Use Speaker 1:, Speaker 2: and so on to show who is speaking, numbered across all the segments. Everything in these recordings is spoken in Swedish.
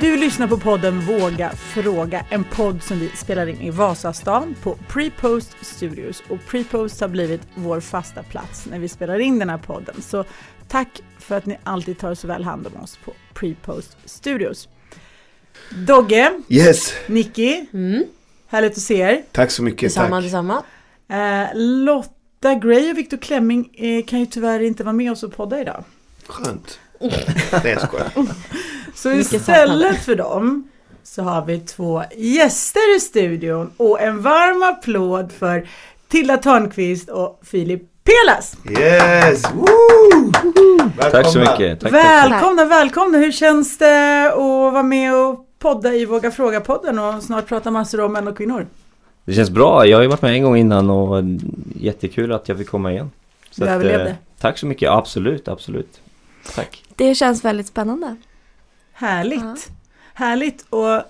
Speaker 1: Du lyssnar på podden Våga Fråga, en podd som vi spelar in i Vasastan på Prepost Studios. Och Prepost har blivit vår fasta plats när vi spelar in den här podden. Så tack för att ni alltid tar så väl hand om oss på Prepost Studios. Dogge,
Speaker 2: Yes,
Speaker 1: Nicky,
Speaker 3: Mm.
Speaker 1: härligt att se er.
Speaker 2: tack så mycket.
Speaker 3: Detsamma,
Speaker 2: tack.
Speaker 3: detsamma.
Speaker 1: Eh, Lotta Gray och Victor Klemming eh, kan ju tyvärr inte vara med oss och podda idag.
Speaker 2: Skönt. Nej jag skojar.
Speaker 1: Så istället för dem så har vi två gäster i studion och en varm applåd för Tilda Törnqvist och Filip Pelas.
Speaker 2: Yes! Woo! Välkomna.
Speaker 4: Tack så mycket. Tack, tack.
Speaker 1: välkomna, välkomna! Hur känns det att vara med och podda i Våga Fråga-podden och snart prata massor om män och kvinnor?
Speaker 4: Det känns bra. Jag har ju varit med en gång innan och jättekul att jag fick komma igen. Så
Speaker 1: Du
Speaker 4: att,
Speaker 1: överlevde.
Speaker 4: eh, tack så mycket. Absolut, absolut. Tack.
Speaker 5: Det känns väldigt spännande.
Speaker 1: Härligt!
Speaker 5: Ja.
Speaker 1: Härligt! Och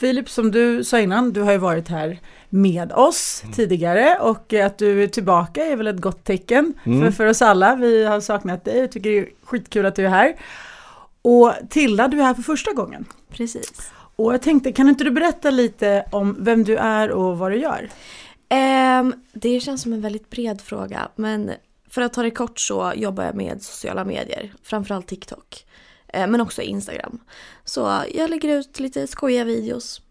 Speaker 1: Filip, som du sa innan, du har ju varit här med oss tidigare och att du är tillbaka är väl ett gott tecken
Speaker 4: Mm.
Speaker 1: för, för oss alla. Vi har saknat dig och tycker det är skitkul att du är här. Och Tilda, du är här för första gången.
Speaker 5: Precis.
Speaker 1: Och jag tänkte, kan inte du berätta lite om vem du är och vad du gör?
Speaker 5: Ehm, det känns som en väldigt bred fråga, men för att ta det kort så jobbar jag med sociala medier, framförallt TikTok, eh, men också Instagram. Så jag lägger ut lite skojiga videos.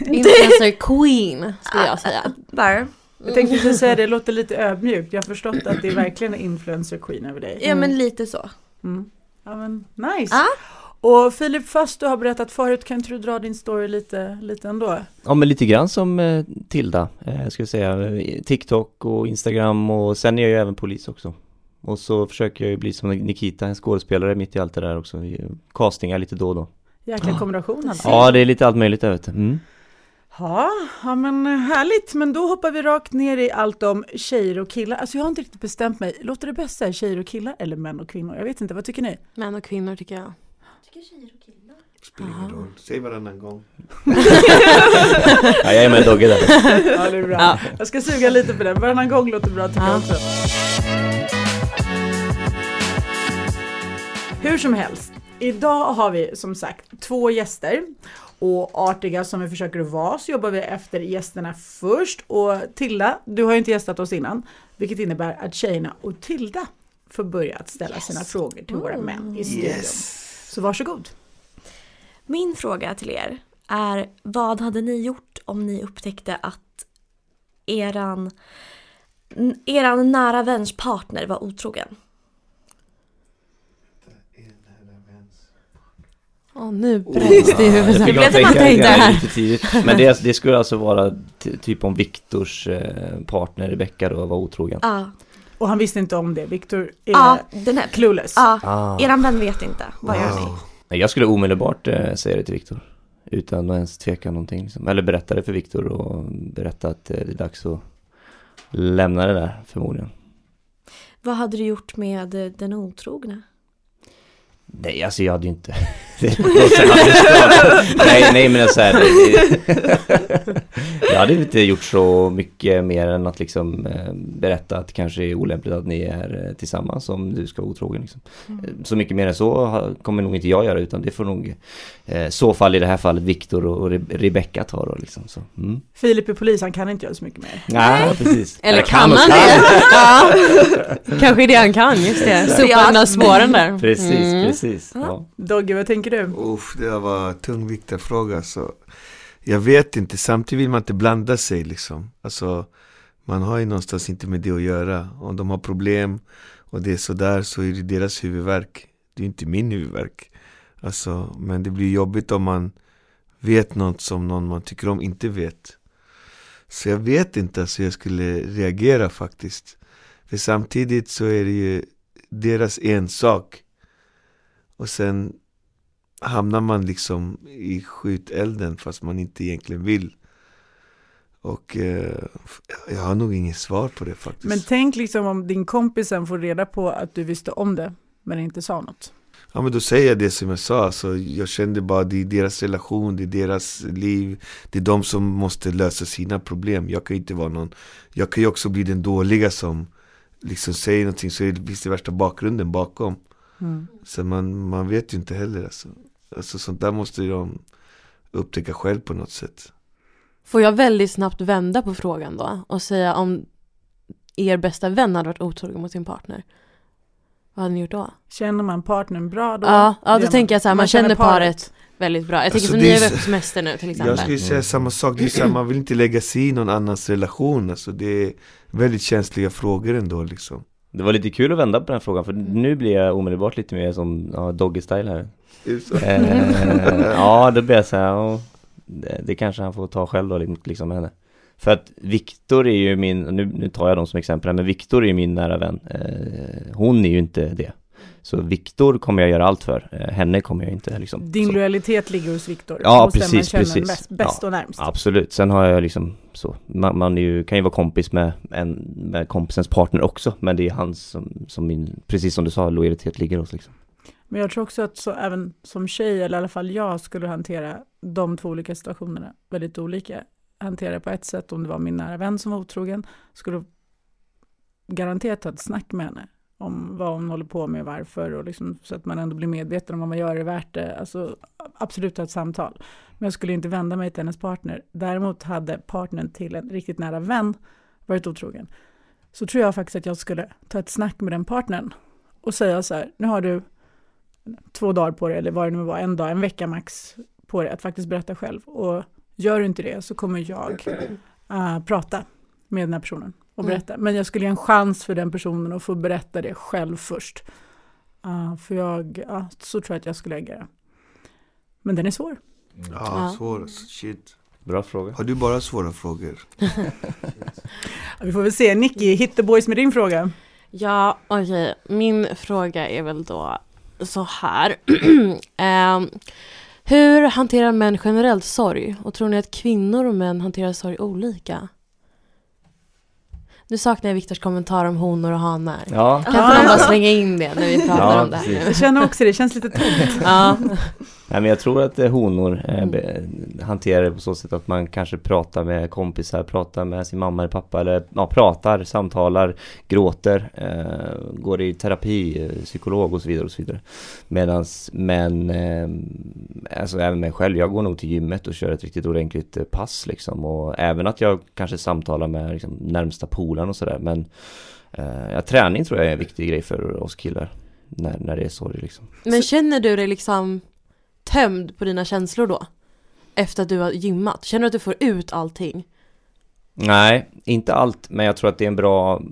Speaker 3: Influencer queen skulle jag säga.
Speaker 5: Där.
Speaker 1: Jag tänkte precis säga det, det låter lite ödmjukt. Jag har förstått att det är verkligen en influencer queen över dig.
Speaker 5: Ja men lite så.
Speaker 1: Mm. Ja men nice!
Speaker 5: Ja.
Speaker 1: Och Filip, fast du har berättat förut, kan inte du dra din story lite, lite ändå?
Speaker 4: Ja men lite grann som eh, Tilda, eh, ska jag säga. TikTok och Instagram och sen är jag ju även polis också. Och så försöker jag ju bli som Nikita, en skådespelare mitt i allt det där också. Castingar lite då och då.
Speaker 1: Jäkla kombination alltså.
Speaker 4: Ja det är lite allt möjligt jag vet. Mm.
Speaker 1: Ja, ja men härligt. Men då hoppar vi rakt ner i allt om tjejer och killar. Alltså jag har inte riktigt bestämt mig. Låter det bäst säga tjejer och killar eller män och kvinnor? Jag vet inte, vad tycker ni?
Speaker 3: Män och kvinnor tycker jag.
Speaker 2: Spelar ingen roll. Säg varannan gång.
Speaker 4: Ja, jag är med Dogge där.
Speaker 1: Ja, det är bra.
Speaker 3: Ja.
Speaker 1: Jag ska suga lite på den. Varannan gång låter bra tycker jag
Speaker 3: Ja.
Speaker 1: också. Hur som helst. Idag har vi som sagt två gäster. Och artiga som vi försöker vara så jobbar vi efter gästerna först. Och Tilda, du har ju inte gästat oss innan. Vilket innebär att tjejerna och Tilda får börja att ställa sina frågor till våra män i studion.
Speaker 2: Yes!
Speaker 1: Så varsågod.
Speaker 5: Min fråga till er är vad hade ni gjort om ni upptäckte att eran, eran nära väns partner var otrogen?
Speaker 3: Åh nu bränns det i
Speaker 4: Jag
Speaker 3: huvudet.
Speaker 4: fick
Speaker 5: blev som tänkte här.
Speaker 4: tidigt. Men det, det skulle alltså vara ty- typ om Viktors eh, partner Rebecca då var otrogen.
Speaker 5: Ja,
Speaker 1: Och han visste inte om det. Viktor är
Speaker 5: ja den här.
Speaker 1: clueless.
Speaker 5: Ja,
Speaker 4: Ah.
Speaker 5: eran vän vet inte. Vad gör ni?
Speaker 4: Nej, jag skulle omedelbart eh, säga det till Viktor. Utan att ens tveka någonting. Liksom. Eller berätta det för Viktor och berätta att eh, det är dags att lämna det där förmodligen.
Speaker 5: Vad hade du gjort med eh, den otrogna?
Speaker 4: Nej, alltså jag hade ju inte... Nej, nej men så här, det- Jag hade inte gjort så mycket mer än att liksom eh, berätta att det kanske är olämpligt att ni är eh, tillsammans om du ska vara otrogen. Liksom.
Speaker 1: Mm.
Speaker 4: Eh, Så mycket mer än så kommer nog inte jag göra utan det får nog så fall i det här fallet Viktor och, och Re- Rebecca ta då liksom. Så, mm.
Speaker 1: Filip är polis, han kan inte göra så mycket mer.
Speaker 4: Nej, precis.
Speaker 3: Eller
Speaker 4: Jag
Speaker 3: kan
Speaker 4: och
Speaker 3: han
Speaker 4: kan.
Speaker 3: det? Ja. Kanske det han kan, just det. Sopa undan spåren där.
Speaker 4: Precis,
Speaker 3: Mm.
Speaker 4: precis. Ja.
Speaker 1: Dogge, vad tänker du?
Speaker 2: Uff, det var en tungviktig fråga så Jag vet inte, samtidigt vill man inte blanda sig liksom. Alltså Man har ju någonstans inte med det att göra. Om de har problem och det är sådär så är det deras huvudvärk. Det är inte min huvudvärk. Alltså, men det blir jobbigt om man vet något som någon man tycker om inte vet. Så jag vet inte alltså jag skulle reagera faktiskt. För samtidigt så är det ju deras ensak och sen hamnar man liksom i skjutelden fast man inte egentligen vill. Och eh, jag har nog inget svar på det faktiskt.
Speaker 1: Men tänk liksom om din kompis sen får reda på att du visste om det, men inte sa något.
Speaker 2: Ja men då säger jag det som jag sa, alltså, jag kände bara det är deras relation, det är deras liv Det är de som måste lösa sina problem, jag kan ju inte vara någon Jag kan ju också bli den dåliga som liksom säger någonting så finns det värsta bakgrunden bakom
Speaker 1: Mm.
Speaker 2: Så man, man vet ju inte heller alltså. Alltså sånt där måste ju de upptäcka själv på något sätt.
Speaker 3: Får jag väldigt snabbt vända på frågan då och säga om er bästa vän hade varit otrogen mot sin partner? Vad hade ni gjort då?
Speaker 1: Känner man partnern bra då?
Speaker 3: ja, ja, då tänker jag så här, man, känner paret väldigt bra. Jag tänker
Speaker 2: Alltså,
Speaker 3: som
Speaker 2: det
Speaker 3: ni
Speaker 2: är
Speaker 3: på semester nu till exempel.
Speaker 2: Jag skulle säga samma sak, det är så här, man vill inte lägga sig i någon annans relation. Alltså det är väldigt känsliga frågor ändå liksom.
Speaker 4: Det var lite kul att vända på den frågan för nu blir jag omedelbart lite mer som ja, doggy style här. Eh, ja, då blir jag så här, ja, det, det kanske han får ta själv då liksom med henne. För att Viktor är ju min, nu, nu tar jag dem som exempel här, men Viktor är ju min nära vän. Eh, hon är ju inte det. Så Viktor kommer jag göra allt för, eh, henne kommer jag inte liksom.
Speaker 1: Din
Speaker 4: så.
Speaker 1: lojalitet ligger hos Viktor.
Speaker 4: Ja, precis, precis.
Speaker 1: Mest, bäst
Speaker 4: Ja,
Speaker 1: och närmst.
Speaker 4: Absolut, sen har jag liksom så, man, man är ju, kan ju vara kompis med, en, med kompisens partner också, men det är hans som, som min, precis som du sa, lojalitet ligger hos liksom.
Speaker 1: Men jag tror också att så, även som tjej, eller i alla fall jag, skulle hantera de två olika situationerna väldigt olika. Hantera på ett sätt om det var min nära vän som var otrogen, skulle garanterat ta ett snack med henne om vad hon håller på med och varför och liksom, så att man ändå blir medveten om vad man gör, är värt det? Alltså absolut ta ett samtal. Men jag skulle inte vända mig till hennes partner. Däremot hade partnern till en riktigt nära vän varit otrogen. Så tror jag faktiskt att jag skulle ta ett snack med den partnern och säga så här, nu har du två dagar på dig, eller vad det nu var, en dag, en vecka max på dig att faktiskt berätta själv. Och gör du inte det så kommer jag äh, prata med den här personen och
Speaker 3: Mm.
Speaker 1: berätta. Men jag skulle ge en chans för den personen att få berätta det själv först. Uh, för jag, ja, så tror jag att jag skulle agera. Men den är svår.
Speaker 2: Ja,
Speaker 3: Ja.
Speaker 2: svår. Shit.
Speaker 4: Bra fråga.
Speaker 2: Har du bara svåra frågor?
Speaker 1: Ja, vi får väl se. Nicky, hit the boys med din fråga.
Speaker 3: Ja, okej. Min fråga är väl då så här. Ehm, hur hanterar män generellt sorg? Och tror ni att kvinnor och män hanterar sorg olika? Nu saknar jag Viktors kommentar om honor och hanar.
Speaker 4: Ja,
Speaker 3: Kan inte någon bara slänga in det när vi pratar
Speaker 4: Ja,
Speaker 3: om det här
Speaker 4: precis.
Speaker 1: Jag känner också det, det känns lite tomt.
Speaker 3: Ja.
Speaker 4: Nej men jag tror att eh, honor eh,
Speaker 3: Mm.
Speaker 4: hanterar det på så sätt att man kanske pratar med kompisar, pratar med sin mamma eller pappa eller ja, pratar, samtalar, gråter, eh, går i terapi, eh, psykolog och så vidare och så vidare. Medans män, eh, alltså även mig själv, jag går nog till gymmet och kör ett riktigt ordentligt eh, pass liksom och även att jag kanske samtalar med liksom, närmsta polaren och sådär men eh, ja, träning tror jag är en viktig grej för oss killar när, när det är sorg liksom.
Speaker 3: Men känner du dig liksom tömd på dina känslor då? Efter att du har gymmat? Känner du att du får ut allting?
Speaker 4: Nej, inte allt, men jag tror att det är en bra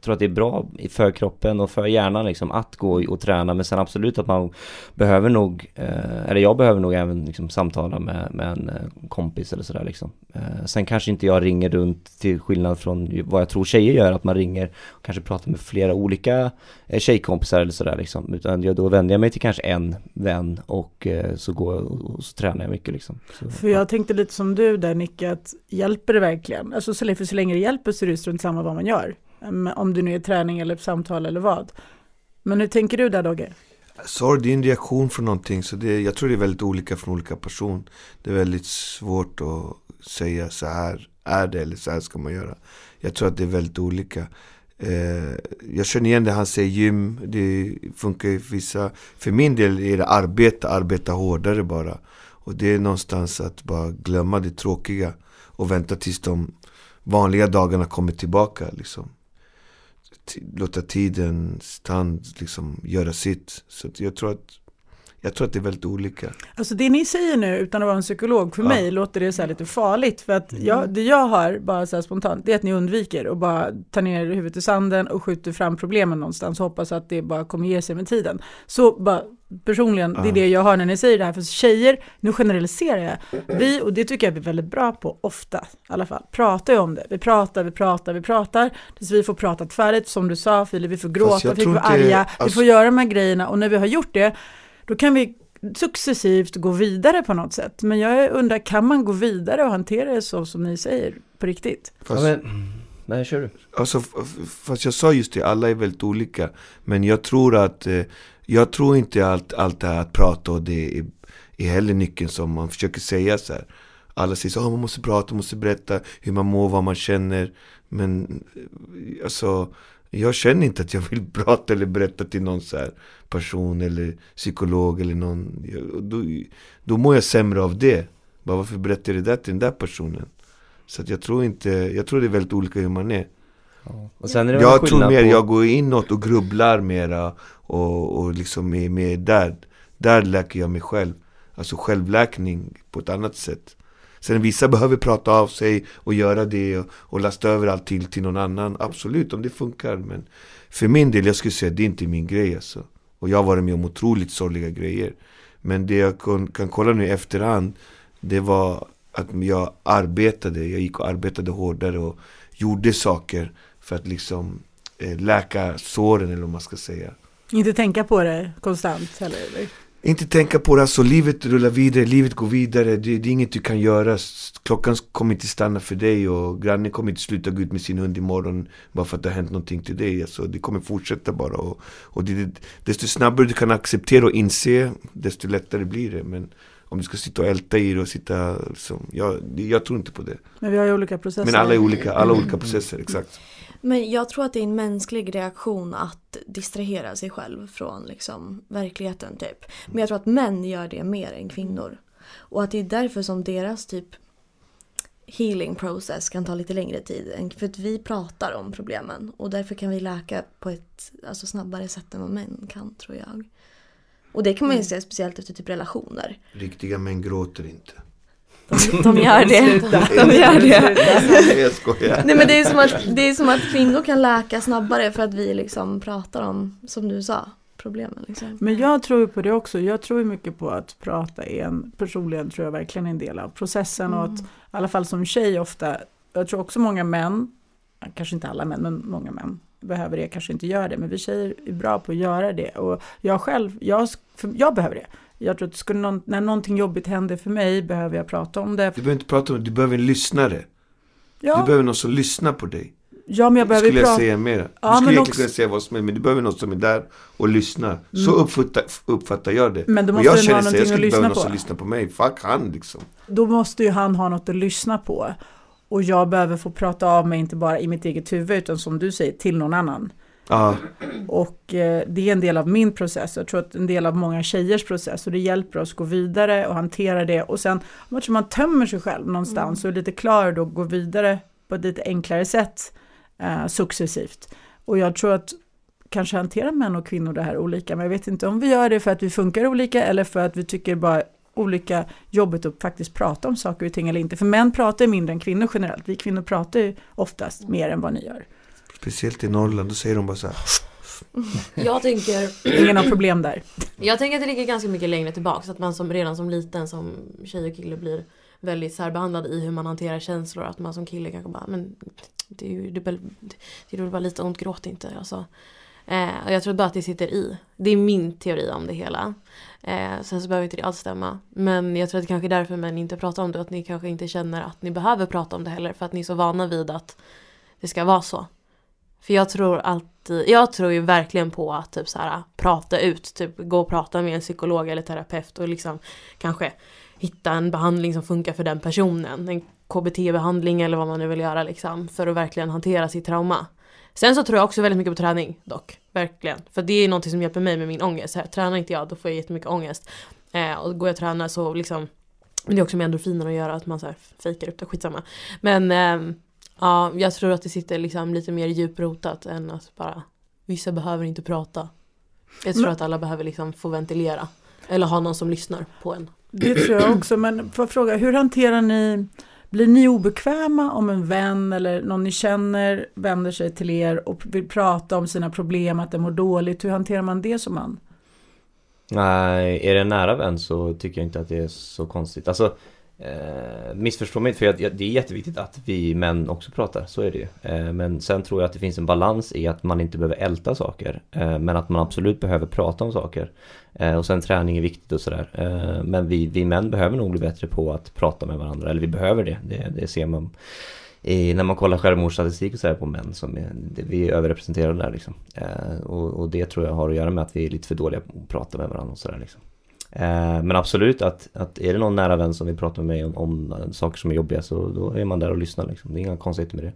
Speaker 4: tror att det är bra för kroppen och för hjärnan liksom att gå och träna men sen absolut att man behöver nog, eh, eller jag behöver nog även liksom samtala med, med en eh, kompis eller sådär liksom. Eh, sen kanske inte jag ringer runt till skillnad från vad jag tror tjejer gör, att man ringer och kanske pratar med flera olika tjejkompisar eller sådär liksom. Utan jag, då vänder jag mig till kanske en vän och eh, så går jag och, och så tränar jag mycket liksom. Så,
Speaker 1: För jag tänkte lite som du där Nicky, att hjälper det verkligen? Alltså så, för så länge det hjälper så är det strunt samma vad man gör. Ehm, om det nu är träning eller samtal eller vad. Men hur tänker du där Dogge?
Speaker 2: Sorg, det är en reaktion från någonting. Så det, jag tror det är väldigt olika från olika person. Det är väldigt svårt att säga så här är det eller så här ska man göra. Jag tror att det är väldigt olika. Eh, jag känner igen det han säger gym, det funkar i vissa. För min del är det arbeta, arbeta hårdare bara. Och det är någonstans att bara glömma det tråkiga och vänta tills de vanliga dagarna kommer tillbaka. Liksom. Låta tidens tand liksom göra sitt. Så att jag tror att jag tror att det är väldigt olika.
Speaker 1: Alltså det ni säger nu utan att vara en psykolog, för
Speaker 2: Ja.
Speaker 1: mig låter det så här lite farligt. För att jag, det jag hör bara så här spontant, det är att ni undviker och bara tar ner huvudet i sanden och skjuter fram problemen någonstans och hoppas att det bara kommer ge sig med tiden. Så bara personligen, det är det jag hör när ni säger det här. För tjejer, nu generaliserar jag, vi, och det tycker jag vi är väldigt bra på, ofta i alla fall, pratar ju om det. Vi pratar, vi pratar, vi pratar, tills vi får pratat färdigt, som du sa Filip, vi får gråta, vi får vara arga, vi
Speaker 2: alltså-
Speaker 1: får göra de här grejerna och när vi har gjort det, då kan vi successivt gå vidare på något sätt. Men jag undrar, kan man gå vidare och hantera det så som ni säger på riktigt?
Speaker 2: Fast,
Speaker 4: ja, men, nej, kör du.
Speaker 2: alltså, fast jag sa just det, alla är väldigt olika. Men jag tror att eh, jag tror inte allt, allt det här att prata och det är, är heller nyckeln som man försöker säga så här. Alla säger så, oh, man måste prata, man måste berätta hur man mår, vad man känner. Men eh, alltså, Jag känner inte att jag vill prata eller berätta till någon så person eller psykolog eller någon. Då, då mår jag sämre av det. Bara varför berättar jag det där till den där personen? Så jag tror inte, jag tror det är väldigt olika hur man är.
Speaker 4: Ja. Är
Speaker 2: Jag tror mer,
Speaker 4: på...
Speaker 2: jag går inåt och grubblar mera och, och liksom är mer där. Där läker jag mig själv. Alltså självläkning på ett annat sätt. Sen vissa behöver prata av sig och göra det och, och lasta över allt till, till någon annan. Absolut, om det funkar. Men för min del, jag skulle säga att det är inte min grej alltså. Och jag har varit med om otroligt sorgliga grejer. Men det jag kan, kan kolla nu i efterhand, det var att jag arbetade. Jag gick och arbetade hårdare och gjorde saker för att liksom eh, läka såren eller vad man ska säga.
Speaker 1: Inte tänka på det konstant heller. Eller?
Speaker 2: Inte tänka på det, alltså livet rullar vidare, livet går vidare, det, det är inget du kan göra. Klockan kommer inte stanna för dig och grannen kommer inte sluta gå ut med sin hund imorgon bara för att det har hänt någonting till dig. Alltså, det kommer fortsätta bara. Och, och det, desto snabbare du kan acceptera och inse, desto lättare blir det. Men om du ska sitta och älta i det och sitta, så, jag, jag tror inte på det.
Speaker 1: Men vi har ju olika processer.
Speaker 2: Men alla är olika, alla olika processer, exakt.
Speaker 5: Men jag tror att det är en mänsklig reaktion att distrahera sig själv från liksom verkligheten typ. Men jag tror att män gör det mer än kvinnor. Och att det är därför som deras typ healing process kan ta lite längre tid. För att vi pratar om problemen och därför kan vi läka på ett alltså, snabbare sätt än vad män kan tror jag. Och det kan man ju se speciellt efter typ relationer.
Speaker 2: Riktiga män gråter inte.
Speaker 5: De, de gör det. De gör det.
Speaker 2: jag skojar.
Speaker 5: Nej men det är, som att, det är som att kvinnor kan läka snabbare för att vi liksom pratar om, som du sa, problemen. Liksom.
Speaker 1: Men jag tror på det också. Jag tror mycket på att prata är en, personligen tror jag verkligen är en del av processen och att i alla fall som tjej ofta, jag tror också många män, kanske inte alla män, men många män behöver det, kanske inte gör det, men vi tjejer är bra på att göra det och jag själv, jag, jag behöver det. Jag tror att skulle någon, när någonting jobbigt händer för mig behöver jag prata om det.
Speaker 2: Du behöver inte prata om det, du behöver en lyssnare. Du
Speaker 1: Ja,
Speaker 2: behöver någon som lyssnar på dig.
Speaker 1: ja men jag behöver
Speaker 2: skulle jag
Speaker 1: prata.
Speaker 2: säga mera. Du
Speaker 1: Ja,
Speaker 2: skulle
Speaker 1: men
Speaker 2: egentligen
Speaker 1: också-
Speaker 2: kunna säga vad som helst, men du behöver någon som är där och lyssnar. Så
Speaker 1: Mm.
Speaker 2: uppfattar, uppfattar jag det.
Speaker 1: Men då
Speaker 2: och
Speaker 1: måste
Speaker 2: jag
Speaker 1: den ha
Speaker 2: känner så, jag
Speaker 1: någonting att
Speaker 2: skulle
Speaker 1: lyssna
Speaker 2: behöva någon
Speaker 1: på.
Speaker 2: som lyssnar på mig. Fuck han liksom.
Speaker 1: Då måste ju han ha något att lyssna på. Och jag behöver få prata av mig, inte bara i mitt eget huvud, utan som du säger, till någon annan.
Speaker 2: Ja,
Speaker 1: Och eh, det är en del av min process. Jag tror att en del av många tjejers process. Och det hjälper oss att gå vidare och hantera det. Och sen, tror man tömmer sig själv någonstans och är lite klar då att gå vidare på ett lite enklare sätt eh, successivt. Och jag tror att kanske hanterar män och kvinnor det här olika. Men jag vet inte om vi gör det för att vi funkar olika eller för att vi tycker bara olika jobbigt att faktiskt prata om saker och ting eller inte. För män pratar ju mindre än kvinnor generellt. Vi kvinnor pratar ju oftast mer än vad ni gör.
Speaker 2: speciellt i Norrland, då säger de bara så här.
Speaker 3: Jag tänker,
Speaker 1: Ingen har problem där.
Speaker 3: jag tänker att det ligger ganska mycket längre tillbaka. Så att man som, redan som liten som tjej och kille blir väldigt särbehandlad i hur man hanterar känslor. Att man som kille kanske bara, men det är ju det är det är bara lite ont, gråt inte. Alltså. Eh, och jag tror bara att det sitter i. Det är min teori om det hela. Eh, sen så behöver inte det alls stämma. Men jag tror att det kanske är därför män inte pratar om det. Att ni kanske inte känner att ni behöver prata om det heller. För att ni är så vana vid att det ska vara så. För jag tror alltid, jag tror ju verkligen på att typ så här, prata ut, typ gå och prata med en psykolog eller terapeut och liksom kanske hitta en behandling som funkar för den personen. En KBT-behandling eller vad man nu vill göra liksom för att verkligen hantera sitt trauma. Sen så tror jag också väldigt mycket på träning dock, verkligen. För det är någonting som hjälper mig med min ångest. Här, tränar inte jag då får jag jättemycket ångest. Eh, och går jag och tränar så liksom men det är också med endorfiner att göra att man så här fejkar upp det, skitsamma. Men ehm, Ja, jag tror att det sitter liksom lite mer djuprotat än att bara Vissa behöver inte prata. Jag tror
Speaker 1: Men-
Speaker 3: att alla behöver liksom få ventilera. Eller ha någon som lyssnar på en.
Speaker 1: Det tror jag också, men får jag fråga, hur hanterar ni, blir ni obekväma om en vän eller någon ni känner vänder sig till er och vill prata om sina problem, att det mår dåligt, hur hanterar man det som man?
Speaker 4: Nej, är det en nära vän så tycker jag inte att det är så konstigt. Alltså, eh, missförstå mig inte, för jag, jag, det är jätteviktigt att vi män också pratar, så är det ju. Eh, men sen tror jag att det finns en balans i att man inte behöver älta saker. Eh, men att man absolut behöver prata om saker. Eh, och sen träning är viktigt och sådär. Eh, men vi, vi män behöver nog bli bättre på att prata med varandra, eller vi behöver det. Det, det ser man i, när man kollar självmordsstatistik och sådär på män som är, det, vi är överrepresenterade där liksom. Eh, och, och det tror jag har att göra med att vi är lite för dåliga på att prata med varandra och sådär liksom. Eh, men absolut att, att är det någon nära vän som vill prata med mig om, om saker som är jobbiga så då är man där och lyssnar liksom. Det är inga konstigheter med det.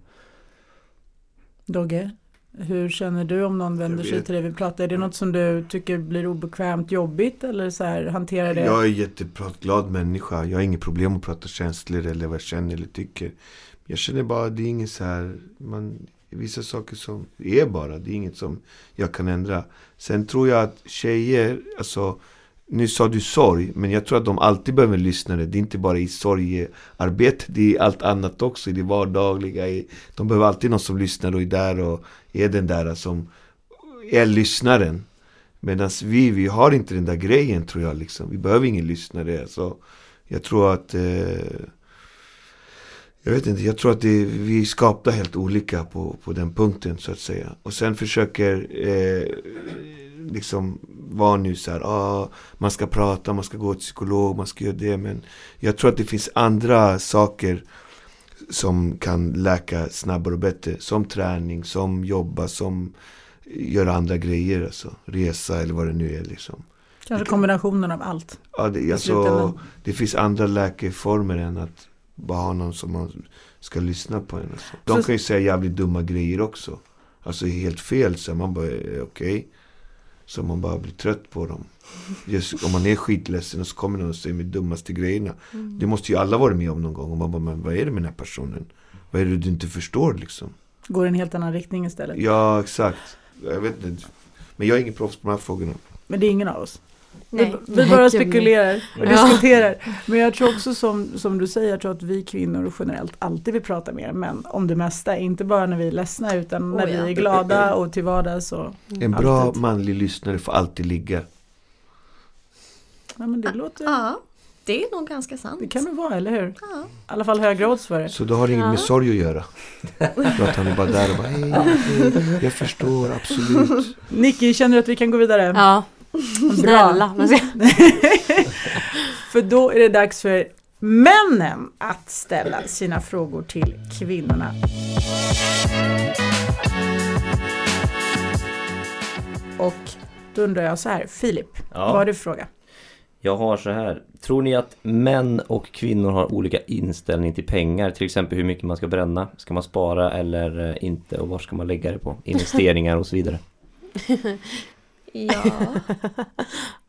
Speaker 1: Dogge? Hur känner du om någon vänder sig till dig? Vi pratar, är det något som du tycker blir obekvämt, jobbigt eller så här, hanterar det?
Speaker 2: Jag är en jätteglad människa. Jag har inget problem att prata känslor eller vad jag känner eller tycker. Jag känner bara, det är inget så här, man, vissa saker som är bara, det är inget som jag kan ändra. Sen tror jag att tjejer, alltså, nu sa du sorg, men jag tror att de alltid behöver lyssnare. Det är inte bara i sorgearbetet, det är allt annat också, i det vardagliga. I, de behöver alltid någon som lyssnar och är där och är den där som är lyssnaren. Medan vi, vi har inte den där grejen tror jag liksom. Vi behöver ingen lyssnare. Så jag tror att eh, jag vet inte, jag tror att det, vi är skapta helt olika på, på den punkten så att säga. Och sen försöker eh, liksom vara nu så här, ah, man ska prata, man ska gå till psykolog, man ska göra det. Men jag tror att det finns andra saker som kan läka snabbare och bättre. Som träning, som jobba, som göra andra grejer. Alltså, resa eller vad det nu är liksom.
Speaker 1: Kanske kombinationen av allt.
Speaker 2: Ja, det, alltså, det finns andra läkeformer än att bara ha någon som man ska lyssna på en. Alltså. De kan ju säga jävligt dumma grejer också. Alltså helt fel så man bara, eh, okej. Så man bara blir trött på dem. Just om man är skitledsen och så kommer någon och säger de dummaste grejerna. Det måste ju alla vara med om någon gång. Och man bara, men vad är det med den här personen? Vad är det du inte förstår liksom?
Speaker 1: Går i en helt annan riktning istället.
Speaker 2: Ja, exakt. Jag vet inte. Men jag är ingen proffs på de här frågorna.
Speaker 1: Men det är ingen av oss.
Speaker 5: Nej.
Speaker 1: Vi, vi bara spekulerar och
Speaker 3: Ja.
Speaker 1: diskuterar. Men jag tror också som, som du säger, jag tror att vi kvinnor generellt alltid vill prata mer män om det mesta. Inte bara när vi är ledsna utan
Speaker 5: Oh,
Speaker 1: när
Speaker 5: ja.
Speaker 1: vi är glada och till vardags. Och,
Speaker 2: En bra
Speaker 1: Alltid.
Speaker 2: manlig lyssnare får alltid ligga.
Speaker 1: ja, men det låter,
Speaker 5: Ja, det är nog ganska sant.
Speaker 1: det kan det vara, eller hur?
Speaker 5: Ja.
Speaker 1: I alla fall högre odds för det.
Speaker 2: Så då har det inget
Speaker 3: Ja.
Speaker 2: med sorg att göra. Att han är bara där och bara hej, hej, jag förstår absolut.
Speaker 1: Nicky, känner du att vi kan gå vidare?
Speaker 3: Ja, snälla.
Speaker 1: För då är det dags för männen att ställa sina frågor till kvinnorna. Och då undrar jag så här, Filip, vad har
Speaker 4: Ja,
Speaker 1: du för fråga?
Speaker 4: jag har så här. Tror ni att män och kvinnor har olika inställning till pengar? Till exempel hur mycket man ska bränna? Ska man spara eller eh, inte? Och var ska man lägga det på? Investeringar och så vidare.
Speaker 5: Ja,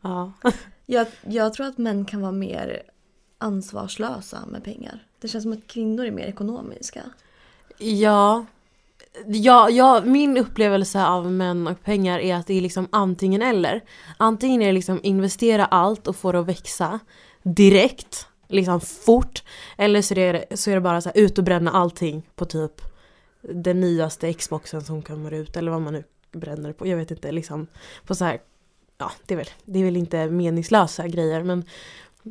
Speaker 3: ja.
Speaker 5: jag, jag tror att män kan vara mer ansvarslösa med pengar. Det känns som att kvinnor är mer ekonomiska.
Speaker 3: Ja. Ja, ja, min upplevelse av män och pengar är att det är liksom antingen eller. Antingen är det liksom investera allt och få det att växa direkt, liksom fort. Eller så är det, så är det bara så här, ut och bränna allting på typ den nyaste Xboxen som kommer ut eller vad man nu bränner på. Jag vet inte, liksom på så här, ja det är väl, det är väl inte meningslösa grejer men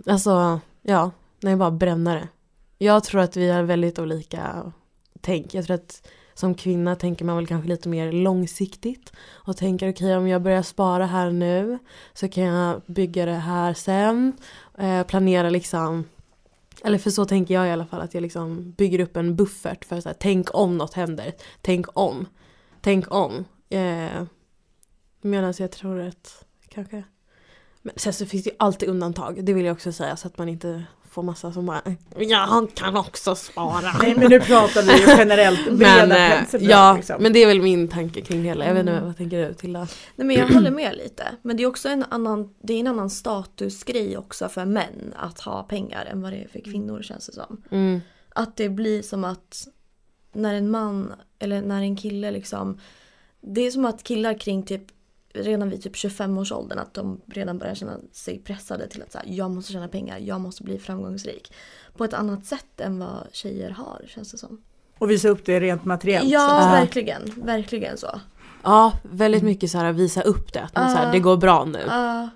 Speaker 3: alltså, ja, nej bara bränna det. Jag tror att vi har väldigt olika tänk. Jag tror att som kvinna tänker man väl kanske lite mer långsiktigt och tänker okej om jag börjar spara här nu så kan jag bygga det här sen. Eh, planera liksom eller för så tänker jag i alla fall att jag liksom bygger upp en buffert för så här, tänk om något händer. Tänk om. Tänk om. Eh, Medan jag tror att kanske men sen så finns det ju alltid undantag, det vill jag också säga så att man inte får massa som bara Jag kan också spara.
Speaker 1: Nej, men nu pratar vi ju generellt breda
Speaker 3: Men, eh,
Speaker 1: penseldrag.
Speaker 3: ja,
Speaker 1: liksom.
Speaker 3: men det är väl min tanke kring det hela. Jag vet inte, vad tänker du Tilda?
Speaker 5: Nej men jag håller med lite. Men det är också en annan, det är en annan statusgrej också för män att ha pengar än vad det är för kvinnor känns det som.
Speaker 3: Mm.
Speaker 5: Att det blir som att när en man eller när en kille liksom Det är som att killar kring typ redan vid typ 25-årsåldern att de redan börjar känna sig pressade till att så här, jag måste tjäna pengar, jag måste bli framgångsrik. På ett annat sätt än vad tjejer har känns det som.
Speaker 1: Och visa upp det rent materiellt.
Speaker 5: Ja,
Speaker 1: så.
Speaker 5: Verkligen. Verkligen så.
Speaker 3: Ja, väldigt mycket så här visa upp det. Att man, så här, det går bra nu.
Speaker 5: Ja,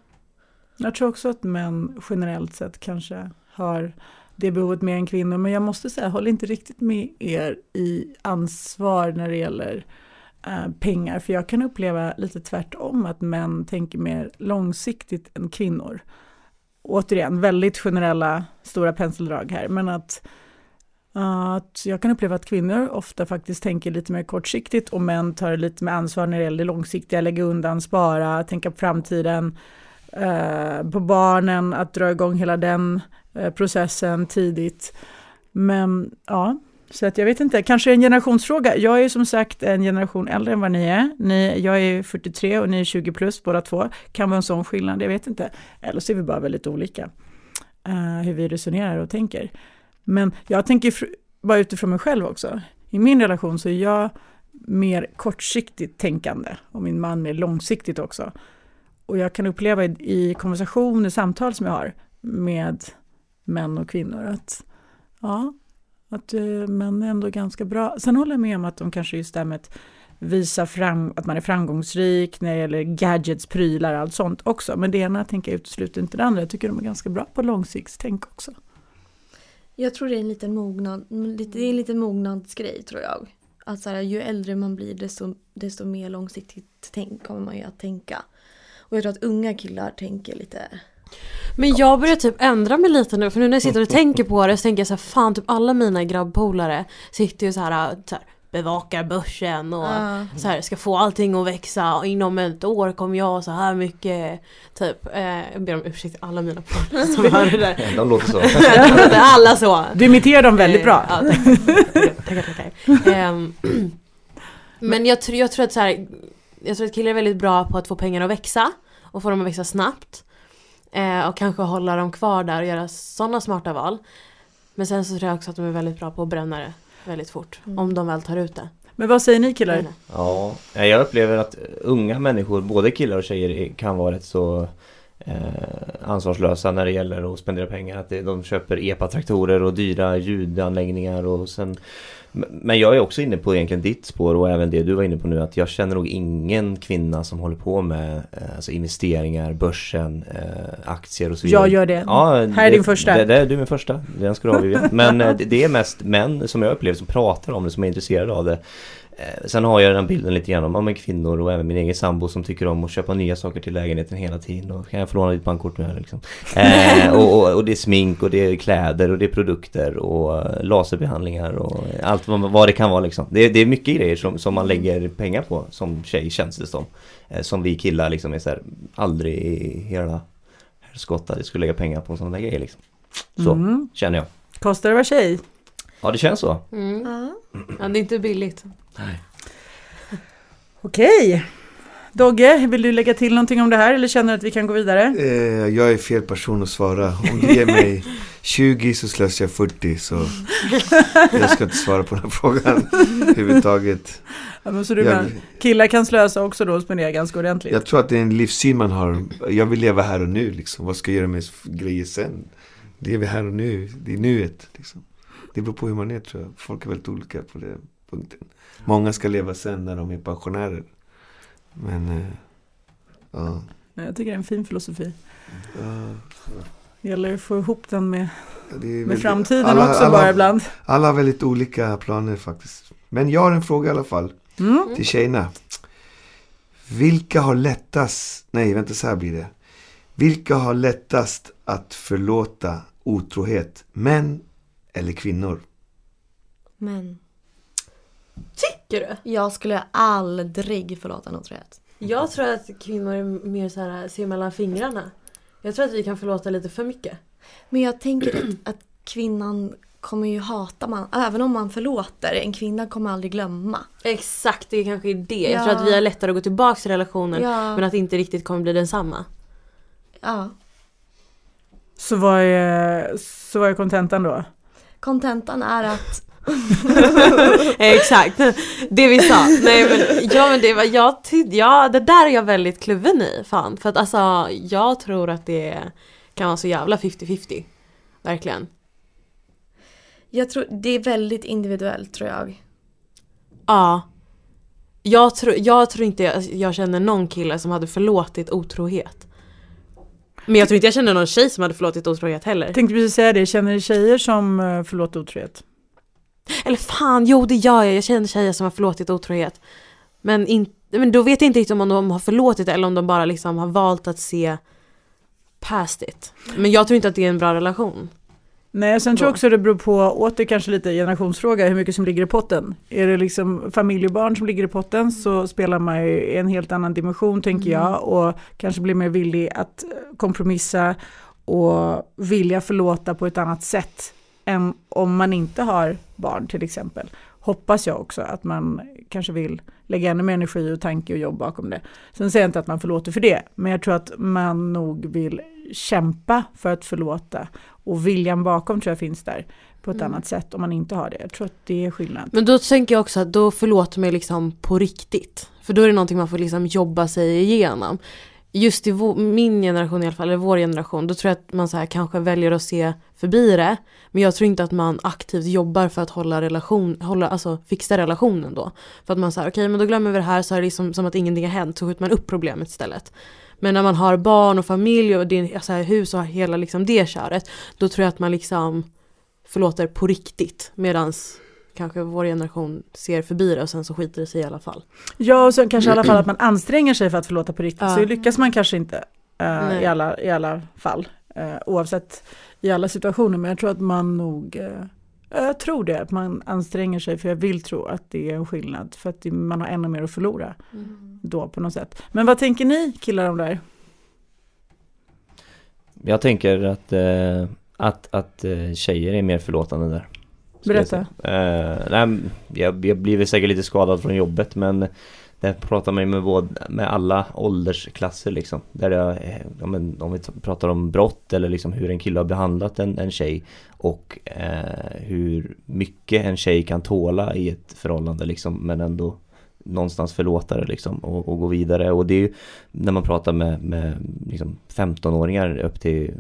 Speaker 1: Jag tror också att män generellt sett kanske har det behovet mer än kvinnor. Men jag måste säga, jag håller inte riktigt med er i ansvar när det gäller Eh, pengar. För jag kan uppleva lite tvärtom att män tänker mer långsiktigt än kvinnor. Återigen, väldigt generella stora penseldrag här. Men att, att jag kan uppleva att kvinnor ofta faktiskt tänker lite mer kortsiktigt och män tar lite mer ansvar när det gäller det långsiktiga, lägga undan, spara, tänka på framtiden eh, på barnen, att dra igång hela den eh, processen tidigt. Men ja, så att jag vet inte, kanske en generationsfråga. Jag är som sagt en generation äldre än vad ni är. Ni, jag är 43 och ni är 20 plus båda två. Kan vara en sån skillnad, jag vet inte. Eller så är vi bara väldigt olika. Uh, hur vi resonerar och tänker. Men jag tänker bara utifrån mig själv också. I min relation så är jag mer kortsiktigt tänkande och min man mer långsiktigt också. Och jag kan uppleva i, i konversationer, samtal som jag har med män och kvinnor att ja, att uh, män är ändå ganska bra. Sen håller jag med om att de kanske just det här med att visa fram, att man är framgångsrik när det gäller gadgets, prylar, och allt sånt också. Men det ena tänker jag utesluter inte det andra. Jag tycker de är ganska bra på långsiktstänk också.
Speaker 5: Jag tror det är en liten mognad, lite, det är en liten mognadsgrej tror jag. Att så här, ju äldre man blir desto, desto mer långsiktigt tänk kommer man ju att tänka. Och jag tror att unga killar tänker lite
Speaker 3: men jag börjar typ ändra mig lite nu för nu när jag sitter och tänker på det så tänker jag så här, fan typ alla mina grabbpolare sitter ju så här, så här bevakar börsen och
Speaker 5: Ja.
Speaker 3: så här, ska få allting att växa och inom ett år kommer jag ha så här mycket typ, eh, jag ber om ursäkt till alla mina polare som hör det där.
Speaker 4: De låter så.
Speaker 3: alla så.
Speaker 1: Du imiterar dem väldigt
Speaker 3: Eh,
Speaker 1: bra.
Speaker 3: Ja, tack. tackar, tackar. Ehm, men jag, tror- jag tror att så här, jag tror att killar är väldigt bra på att få pengar att växa och få dem att växa snabbt. Eh, och kanske hålla dem kvar där och göra sådana smarta val. Men sen så tror jag också att de är väldigt bra på att bränna det väldigt fort.
Speaker 5: Mm.
Speaker 3: Om de väl tar ut det.
Speaker 1: Men vad säger ni killar?
Speaker 4: Ja, jag upplever att unga människor, både killar och tjejer, kan vara rätt så eh, ansvarslösa när det gäller att spendera pengar. Att det, de köper EPA-traktorer och dyra ljudanläggningar och sen men jag är också inne på egentligen ditt spår och även det du var inne på nu att jag känner nog ingen kvinna som håller på med eh, alltså investeringar, börsen, eh, aktier och så vidare.
Speaker 1: Jag gör det.
Speaker 4: Ja,
Speaker 1: Här är
Speaker 4: det-
Speaker 1: din första.
Speaker 4: Det, det är du min första, den ska du ha. Men eh, det, det är mest män som jag upplever som pratar om det, som är intresserade av det. Eh, Sen har jag den bilden lite grann om, kvinnor och även min egen sambo som tycker om att köpa nya saker till lägenheten hela tiden. Och kan jag få låna ditt bankkort nu liksom. Eh, och, och, och det är smink och det är kläder och det är produkter och eh, laserbehandlingar och allt vad, vad det kan vara liksom. Det, är- det är mycket grejer som, som man lägger pengar på som tjej känns det som. Eh, som vi killar liksom är så här, aldrig i hela helskotta det skulle lägga pengar på sådana där grejer liksom. Så
Speaker 1: Mm.
Speaker 4: känner jag.
Speaker 1: Kostar det att vara tjej?
Speaker 4: Ja det känns så.
Speaker 3: Mm.
Speaker 5: Ja.
Speaker 3: Ja, det är inte billigt.
Speaker 1: Okej. Dogge, vill du lägga till någonting om det här eller känner du att vi kan gå vidare?
Speaker 2: Eh, jag är fel person att svara. Om du ger mig 20 så slösar jag 40 så jag ska inte svara på den här frågan överhuvudtaget.
Speaker 1: Ja, men så du
Speaker 2: Jag,
Speaker 1: menar, killar kan slösa också då och spendera ganska ordentligt?
Speaker 2: jag tror att det är en livssyn man har. Jag vill leva här och nu liksom. Vad ska jag göra med grejer sen? Det är vi här och nu. Det är nuet liksom. Det beror på hur man är tror jag. Folk är väldigt olika på den punkten. Många ska leva sen när de är pensionärer. Men, eh, ja.
Speaker 1: Nej, Jag tycker det är en fin filosofi.
Speaker 2: ja.
Speaker 1: Det gäller att få ihop den med,
Speaker 2: är
Speaker 1: med
Speaker 2: väldigt-
Speaker 1: framtiden
Speaker 2: alla-
Speaker 1: också
Speaker 2: alla-
Speaker 1: bara ibland.
Speaker 2: Alla har väldigt olika planer faktiskt. Men jag har en fråga i alla fall
Speaker 1: Mm.
Speaker 2: till tjejerna. Vilka har lättast, nej vänta så här blir det. Vilka har lättast att förlåta otrohet? Män eller kvinnor?
Speaker 5: Men
Speaker 3: Tycker du?
Speaker 5: jag skulle aldrig förlåta en otrohet.
Speaker 3: Jag tror att kvinnor är mer så här ser mellan fingrarna. Jag tror att vi kan förlåta lite för mycket.
Speaker 5: Men jag tänker att, att kvinnan kommer ju hata man, även om man förlåter, en kvinna kommer aldrig glömma.
Speaker 3: Exakt, det kanske är det. Jag
Speaker 5: Ja.
Speaker 3: tror att vi har lättare att gå tillbaka till relationen
Speaker 5: Ja,
Speaker 3: men att det inte riktigt kommer bli densamma.
Speaker 5: ja.
Speaker 1: Så vad är, så vad är kontentan då?
Speaker 5: Kontentan är att
Speaker 3: Exakt, det vi sa. Nej men, ja, men det, var, jag, ja, det där är jag väldigt kluven i fan. För att alltså jag tror att det kan vara så jävla 50-50. Verkligen.
Speaker 5: jag tror, det är väldigt individuellt tror jag.
Speaker 3: Ja. Jag, tror jag tror inte jag, jag känner någon kille som hade förlåtit otrohet. Men jag tror inte jag känner någon tjej som hade förlåtit otrohet heller.
Speaker 1: Tänkte precis säga det, känner ni tjejer som eh, förlåter otrohet?
Speaker 3: Eller fan, jo det gör jag. Jag känner tjejer som har förlåtit otrohet. Men, in, men då vet jag inte riktigt om de har förlåtit eller om de bara liksom har valt att se past it. Men jag tror inte att det är en bra relation.
Speaker 1: Nej, sen tror jag också det beror på, åter kanske lite generationsfråga, hur mycket som ligger i potten. Är det liksom familj och barn som ligger i potten så spelar man ju i en helt annan dimension tänker
Speaker 5: Mm.
Speaker 1: jag och kanske blir mer villig att eh, kompromissa och vilja förlåta på ett annat sätt än om man inte har barn till exempel. Hoppas jag också att man kanske vill lägga ännu mer energi och tanke och jobb bakom det. Sen säger jag inte att man förlåter för det, men jag tror att man nog vill kämpa för att förlåta. Och viljan bakom tror jag finns där på ett
Speaker 3: Mm.
Speaker 1: annat sätt om man inte har det. Jag tror att det är skillnad.
Speaker 3: Men då tänker jag också att då förlåter man liksom på riktigt. För då är det någonting man får liksom jobba sig igenom. Just i vår, min generation i alla fall, eller vår generation, då tror jag att man så här kanske väljer att se förbi det. Men jag tror inte att man aktivt jobbar för att hålla relation, hålla, alltså fixa relationen då. För att man säger okej men då glömmer vi det här så är det liksom som att ingenting har hänt, så skjuter man upp problemet istället. Men när man har barn och familj och det är så här hus och hela liksom det köret, då tror jag att man liksom förlåter på riktigt. Medans kanske vår generation ser förbi det och sen så skiter det sig i alla fall.
Speaker 1: Ja, och sen kanske i alla fall att man anstränger sig för att förlåta på riktigt.
Speaker 3: Ja.
Speaker 1: Så lyckas man kanske inte
Speaker 3: Nej.
Speaker 1: i, alla, i alla fall. Eh, oavsett i alla situationer. Men jag tror att man nog, eh, jag tror det, att man anstränger sig. För jag vill tro att det är en skillnad. För att man har ännu mer att förlora då på något sätt. Men vad tänker ni killar om det här?
Speaker 4: Jag tänker att, eh, att, att eh, tjejer är mer förlåtande där. jag
Speaker 1: Berätta.
Speaker 4: säga. Eh, nej, jag, jag blir väl säkert lite skadad från jobbet men där pratar man ju med, både, med alla åldersklasser liksom. Där jag, eh, ja, men, om vi pratar om brott eller liksom hur en kille har behandlat en, en tjej och eh, hur mycket en tjej kan tåla i ett förhållande liksom men ändå någonstans förlåta det liksom och, och gå vidare och det är ju när man pratar med, med liksom 15-åringar upp till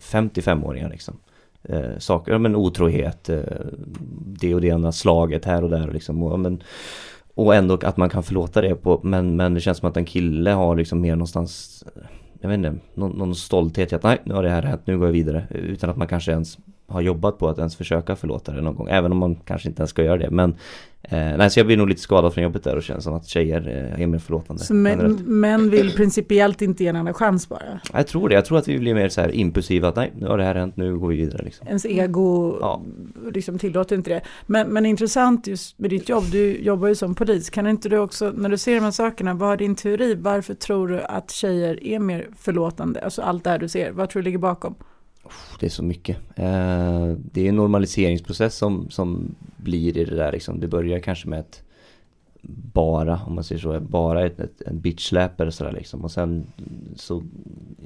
Speaker 4: 55-åringar liksom. Eh, saker, ja, men otrohet, eh, det och det ena slaget här och där liksom. Och, ja, men, och ändå att man kan förlåta det på, men, men det känns som att en kille har liksom mer någonstans, eh, jag vet inte, någon, någon stolthet i att nej, nu har det här hänt, nu går jag vidare. Utan att man kanske ens har jobbat på att ens försöka förlåta det någon gång. Även om man kanske inte ens ska göra det. Men eh, nej, så jag blir nog lite skadad från jobbet där och känns som att tjejer eh, är mer förlåtande.
Speaker 1: Så män, män vill principiellt inte ge en annan chans bara.
Speaker 4: Jag tror det, jag tror att vi blir mer så här impulsiva att nej, nu har det här hänt, nu går vi vidare liksom.
Speaker 1: Ens ego
Speaker 4: Ja.
Speaker 1: liksom tillåter inte det. Men, men intressant just med ditt jobb, du jobbar ju som polis. Kan inte du också, när du ser de här sakerna, vad är din teori? Varför tror du att tjejer är mer förlåtande? Alltså allt det här du ser, vad tror du ligger bakom?
Speaker 4: Det är så mycket. Eh, det är en normaliseringsprocess som, som blir i det där liksom. Det börjar kanske med ett bara, om man säger så, bara ett, ett, en bitchsläp eller sådär liksom. Och sen så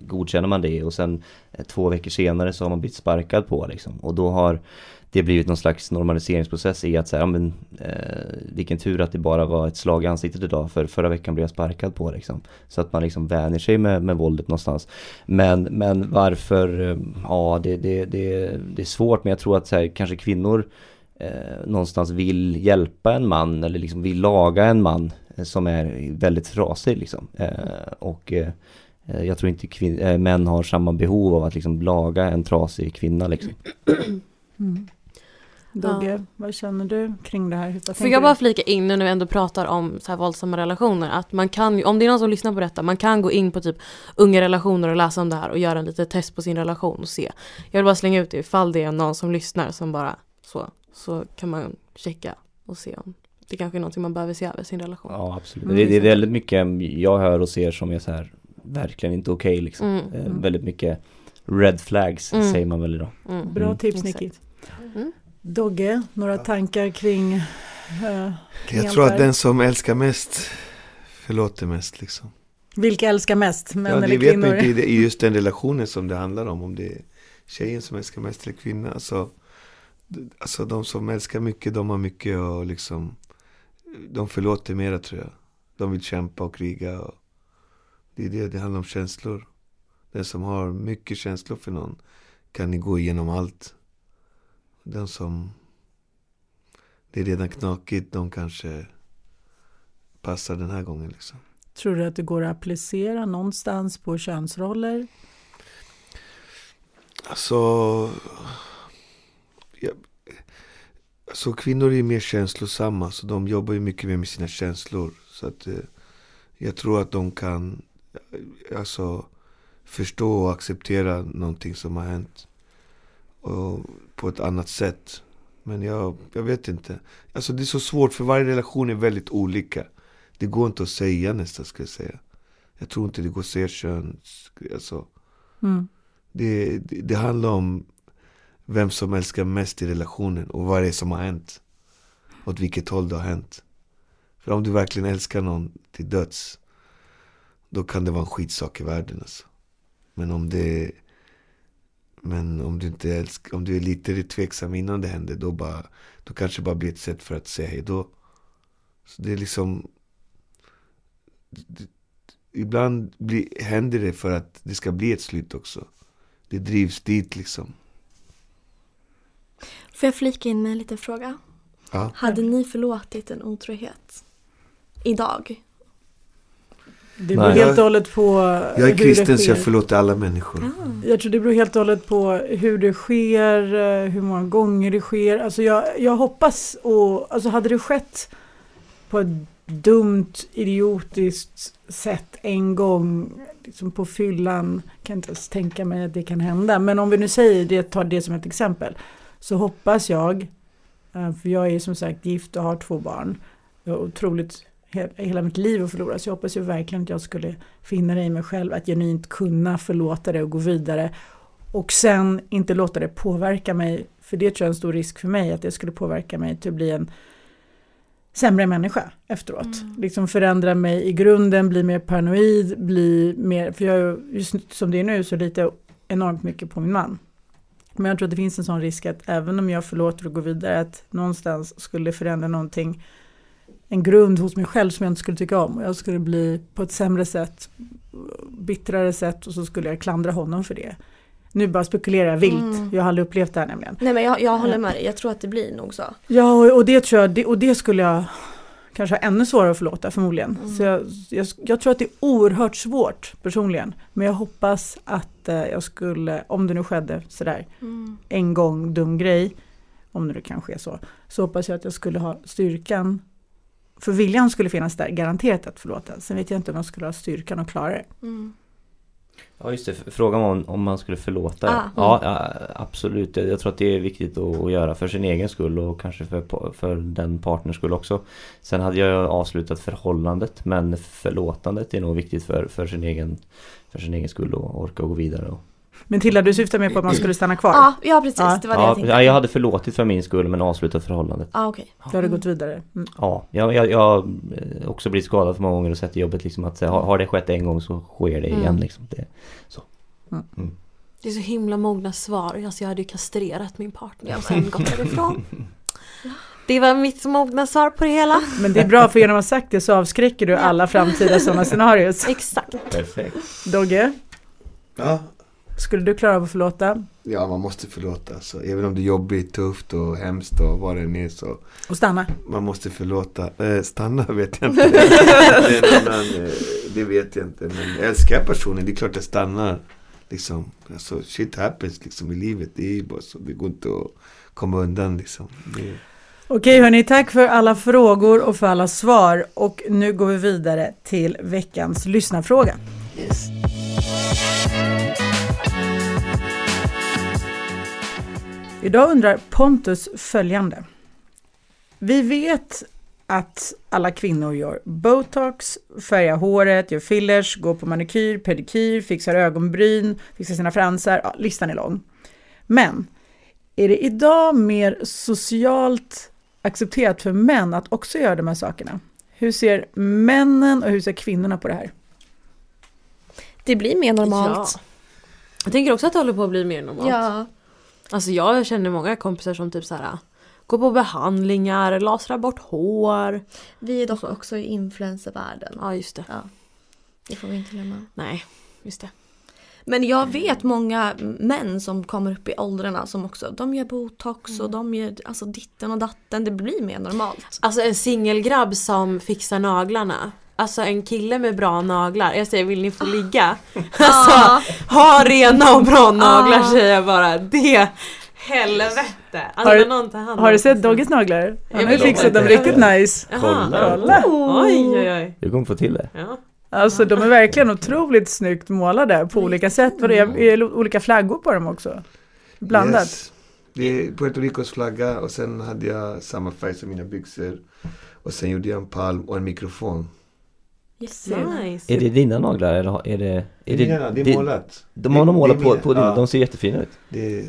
Speaker 4: godkänner man det och sen eh, två veckor senare så har man blivit sparkad på liksom. Och då har det blivit någon slags normaliseringsprocess i att säga, ja, men eh, vilken tur att det bara var ett slag i ansiktet idag för förra veckan blev jag sparkad på liksom. Så att man liksom vänjer sig med, med våldet någonstans. Men, men varför, eh, ja det, det, det, det är svårt men jag tror att så här, kanske kvinnor eh, någonstans vill hjälpa en man eller liksom vill laga en man eh, som är väldigt trasig liksom. Eh, och eh, jag tror inte kvin- eh, män har samma behov av att liksom laga en trasig kvinna liksom. Mm.
Speaker 1: Dogge, vad känner du kring det här? Vad
Speaker 3: Får jag bara flika in nu när vi ändå pratar om så här våldsamma relationer att man kan om det är någon som lyssnar på detta, man kan gå in på typ unga relationer och läsa om det här och göra en liten test på sin relation och se. Jag vill bara slänga ut det ifall det är någon som lyssnar som bara så, så kan man checka och se om det kanske är någonting man behöver se över sin relation.
Speaker 4: Ja absolut.
Speaker 1: Mm,
Speaker 4: det, det är väldigt mycket jag hör och ser som är så här verkligen inte okej liksom.
Speaker 3: Mm,
Speaker 4: Eh,
Speaker 1: Mm.
Speaker 4: Väldigt mycket red flags
Speaker 3: Mm.
Speaker 4: säger man väl idag.
Speaker 3: mm.
Speaker 1: Bra
Speaker 4: Mm.
Speaker 1: tips. Nicky. Dogge, några tankar kring eh,
Speaker 2: Jag tror att den som älskar mest förlåter mest liksom.
Speaker 1: vilka älskar mest, män
Speaker 2: ja, det
Speaker 1: eller
Speaker 2: vet
Speaker 1: kvinnor?
Speaker 2: man inte i, just den relationen som det handlar om. Om det är tjejen som älskar mest eller kvinnan. Alltså, alltså de som älskar mycket, de har mycket och liksom De förlåter mera tror jag. De vill kämpa och kriga. Och det är det, det handlar om känslor. Den som har mycket känslor för någon kan gå igenom allt. Den som det är redan knakigt, de kanske passar den här gången liksom.
Speaker 1: Tror du att det går att applicera någonstans på könsroller?
Speaker 2: Alltså, ja, alltså kvinnor är mer känslosamma så de jobbar ju mycket mer med sina känslor. Så att eh, jag tror att de kan alltså, förstå och acceptera någonting som har hänt. Och på ett annat sätt. Men jag, jag vet inte. Alltså det är så svårt för varje relation är väldigt olika. Det går inte att säga nästan ska jag säga. Jag tror inte det går att säga kön. Alltså,
Speaker 1: Mm.
Speaker 2: det, det, det handlar om vem som älskar mest i relationen och vad det är som har hänt. Åt vilket håll det har hänt. För om du verkligen älskar någon till döds, då kan det vara en skitsak i världen alltså. Men om det men om du inte älskar, om du är lite tveksam innan det händer, då, bara, då kanske det bara blir ett sätt för att säga hej då. Så det är liksom... Ibland blir, händer det för att det ska bli ett slut också. Det drivs dit liksom.
Speaker 5: Får jag flika in med en liten fråga?
Speaker 2: Ja.
Speaker 5: Hade ni förlåtit en otrohet? Idag?
Speaker 1: Det beror
Speaker 4: Nej.
Speaker 1: helt och hållet på
Speaker 2: Jag är
Speaker 1: hur det
Speaker 2: kristen så jag förlåter alla människor.
Speaker 1: Jag tror det beror helt och hållet på hur det sker, eh, hur många gånger det sker. Alltså jag, jag hoppas och alltså hade det skett på ett dumt, idiotiskt sätt en gång liksom på fyllan kan jag inte ens tänka mig att det kan hända. Men om vi nu säger det, tar det som ett exempel, så hoppas jag, eh, för jag är som sagt gift och har två barn, jag har otroligt hela mitt liv att förlora. Så jag hoppas ju verkligen att jag skulle finna det i mig själv att genuint kunna förlåta det och gå vidare. Och sen inte låta det påverka mig. För det tror jag är en stor risk för mig. Att det skulle påverka mig till att bli en sämre människa efteråt.
Speaker 5: Mm.
Speaker 1: Liksom förändra mig i grunden, bli mer paranoid, bli mer, för jag är ju, just som det är nu så litar jag enormt mycket på min man. Men jag tror att det finns en sån risk att även om jag förlåter och går vidare att någonstans skulle förändra någonting en grund hos mig själv som jag inte skulle tycka om och jag skulle bli på ett sämre sätt, bittrare sätt och så skulle jag klandra honom för det. Nu bara spekulerar jag vilt,
Speaker 5: Mm.
Speaker 1: jag har aldrig upplevt det här nämligen.
Speaker 5: Nej men jag, jag håller med dig, jag tror att det blir nog så.
Speaker 1: Ja, och, och det tror jag, det, och det skulle jag kanske ha ännu svårare att förlåta förmodligen.
Speaker 5: Mm.
Speaker 1: Så jag, jag, jag tror att det är oerhört svårt personligen. Men jag hoppas att eh, jag skulle, om det nu skedde sådär,
Speaker 5: Mm.
Speaker 1: en gång dum grej, om det nu kan ske så, så hoppas jag att jag skulle ha styrkan, för viljan skulle finnas där, garanterat att förlåta. Sen vet jag inte om jag skulle ha styrkan att klara det.
Speaker 5: Mm.
Speaker 4: Ja just det, frågan var om, om man skulle förlåta.
Speaker 5: Ah.
Speaker 4: Ja, ja absolut. Jag, jag tror att det är viktigt att, att göra för sin egen skull och kanske för, för den partners skull också. Sen hade jag avslutat förhållandet men förlåtandet är nog viktigt för, för, sin, egen, för sin egen skull och orka gå vidare. Och,
Speaker 1: Men Tilla, du syftar mer på att man skulle stanna kvar?
Speaker 5: Ja, ja precis,
Speaker 1: Ja.
Speaker 5: det var det jag
Speaker 4: ja,
Speaker 5: tänkte.
Speaker 4: ja, jag hade förlåtit för min skull men avslutat förhållandet.
Speaker 5: Ja, okej.
Speaker 1: Då har du gått vidare? Mm.
Speaker 4: Ja, jag, jag, jag har eh, också blivit skadad för många gånger och sett i jobbet liksom att har, har det skett en gång så sker det igen
Speaker 5: Mm.
Speaker 4: liksom. Det,
Speaker 3: Det är så himla mogna svar. Alltså jag hade ju kastrerat min partner och sen gått därifrån. Det var mitt mogna svar på det hela.
Speaker 1: Men det är bra för genom att ha sagt det så avskräcker du alla framtida sådana scenarios.
Speaker 3: Exakt.
Speaker 4: Perfekt.
Speaker 1: Dogge,
Speaker 2: Ja.
Speaker 1: Skulle du klara av att förlåta?
Speaker 2: ja, man måste förlåta. Alltså. Även om det är jobbigt, tufft och hemskt och vad det än är så
Speaker 1: Och stanna?
Speaker 2: man måste förlåta. Eh, stanna vet jag inte. det, annan, eh, det vet jag inte. Men älskar jag personen, det är klart jag stannar. Liksom. Alltså, shit happens liksom i livet. Det är bara så. Det går inte att komma undan liksom. Det,
Speaker 1: Okej hörni, tack för alla frågor och för alla svar. Och nu går vi vidare till veckans lyssnarfråga. Idag undrar Pontus följande. Vi vet att alla kvinnor gör botox, färgar håret, gör fillers, går på manikyr, pedikyr, fixar ögonbryn, fixar sina fransar. Ja, listan är lång. Men är det idag mer socialt accepterat för män att också göra de här sakerna? Hur ser männen och hur ser kvinnorna på det här?
Speaker 5: Det blir mer normalt.
Speaker 3: Ja. Jag tänker också att det håller på att bli mer normalt.
Speaker 5: Ja.
Speaker 3: Alltså jag känner många kompisar som typ så här går på behandlingar, lasrar bort hår.
Speaker 5: Vi är dock också i influencervärlden.
Speaker 3: Ja just det.
Speaker 5: Det får vi inte glömma.
Speaker 3: Nej, just det.
Speaker 5: Men jag vet många män som kommer upp i åldrarna som också, de gör botox och de gör alltså ditten och datten. Det blir mer normalt.
Speaker 3: Alltså en singelgrabb som fixar naglarna. Alltså en kille med bra naglar. Jag säger vill ni få ligga? Alltså ha rena och bra naglar säger jag bara. Det helvete. Alltså
Speaker 1: Har Har du sett
Speaker 3: sig.
Speaker 1: Dogges naglar? Han
Speaker 3: Jag
Speaker 1: har ju fixat
Speaker 4: inte.
Speaker 1: dem riktigt nice.
Speaker 4: Kolla.
Speaker 1: Kolla!
Speaker 3: Oj oj oj.
Speaker 4: Du kommer få till det.
Speaker 3: Ja.
Speaker 1: Alltså de är verkligen otroligt snyggt målade på olika sätt. Det är, är olika flaggor på dem också. Blandat.
Speaker 2: Yes. Det är Puerto Ricos flagga och sen hade jag samma färg som mina byxor. Och sen gjorde jag en palm och en mikrofon.
Speaker 5: Yes.
Speaker 3: Nice.
Speaker 4: Är det dina naglar eller är det... Är
Speaker 2: det, det är
Speaker 4: det
Speaker 2: målat.
Speaker 4: De har de
Speaker 2: Det-
Speaker 4: målat
Speaker 2: det är
Speaker 4: på, på dina,
Speaker 2: Ja.
Speaker 4: de ser jättefina ut.
Speaker 2: Det,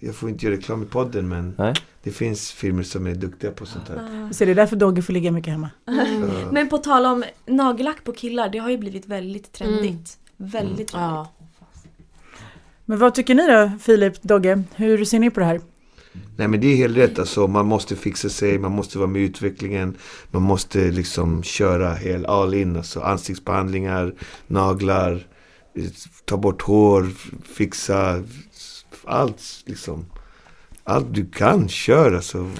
Speaker 2: jag får inte göra reklam i podden men
Speaker 4: Nej.
Speaker 2: det finns firmor som är duktiga på sånt här.
Speaker 5: Ah.
Speaker 1: Så det är därför Dogge får ligga mycket hemma.
Speaker 3: Mm.
Speaker 5: Men på tal om nagellack på killar, det har ju blivit väldigt trendigt. Väldigt trendigt.
Speaker 3: Ja.
Speaker 1: Men vad tycker ni då, Filip, Dogge? Hur ser ni på det här?
Speaker 2: Nej men det är helt rätt alltså. Man måste fixa sig, man måste vara med i utvecklingen. Man måste liksom köra hel all in. Alltså ansiktsbehandlingar, naglar, ta bort hår, fixa allt liksom. Allt du kan, kör alltså.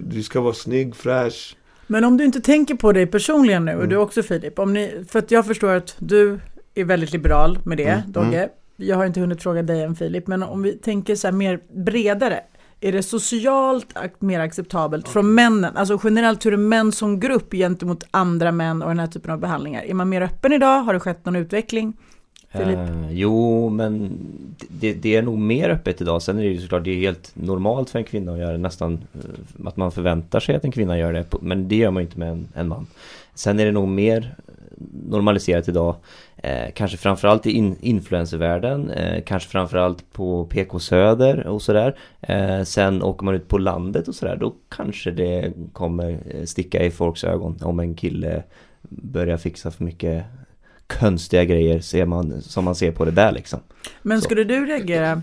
Speaker 2: Du ska vara snygg, fräsch.
Speaker 1: Men om du inte tänker på dig personligen nu, och
Speaker 2: Mm.
Speaker 1: du också Filip, om ni, för att jag förstår att du är väldigt liberal med det,
Speaker 2: Mm,
Speaker 1: Dogge. Jag har inte hunnit fråga dig än Filip, men om vi tänker så här mer bredare. Är det socialt mer acceptabelt från männen? Alltså generellt hur är män som grupp gentemot andra män och den här typen av behandlingar? Är man mer öppen idag? Har det skett någon utveckling?
Speaker 4: Eh, jo, men det, det är nog mer öppet idag. Sen är det ju såklart det är helt normalt för en kvinna att göra det nästan eh, att man förväntar sig att en kvinna gör det. Men det gör man ju inte med en, en man. Sen är det nog mer normaliserat idag. Eh, kanske framförallt i in, influencervärlden, eh, kanske framförallt på PK Söder och sådär. Eh, sen åker man ut på landet och sådär, då kanske det kommer eh, sticka i folks ögon om en kille börjar fixa för mycket konstiga grejer ser man, som man ser på det där liksom.
Speaker 1: Men
Speaker 4: Så.
Speaker 1: skulle du reagera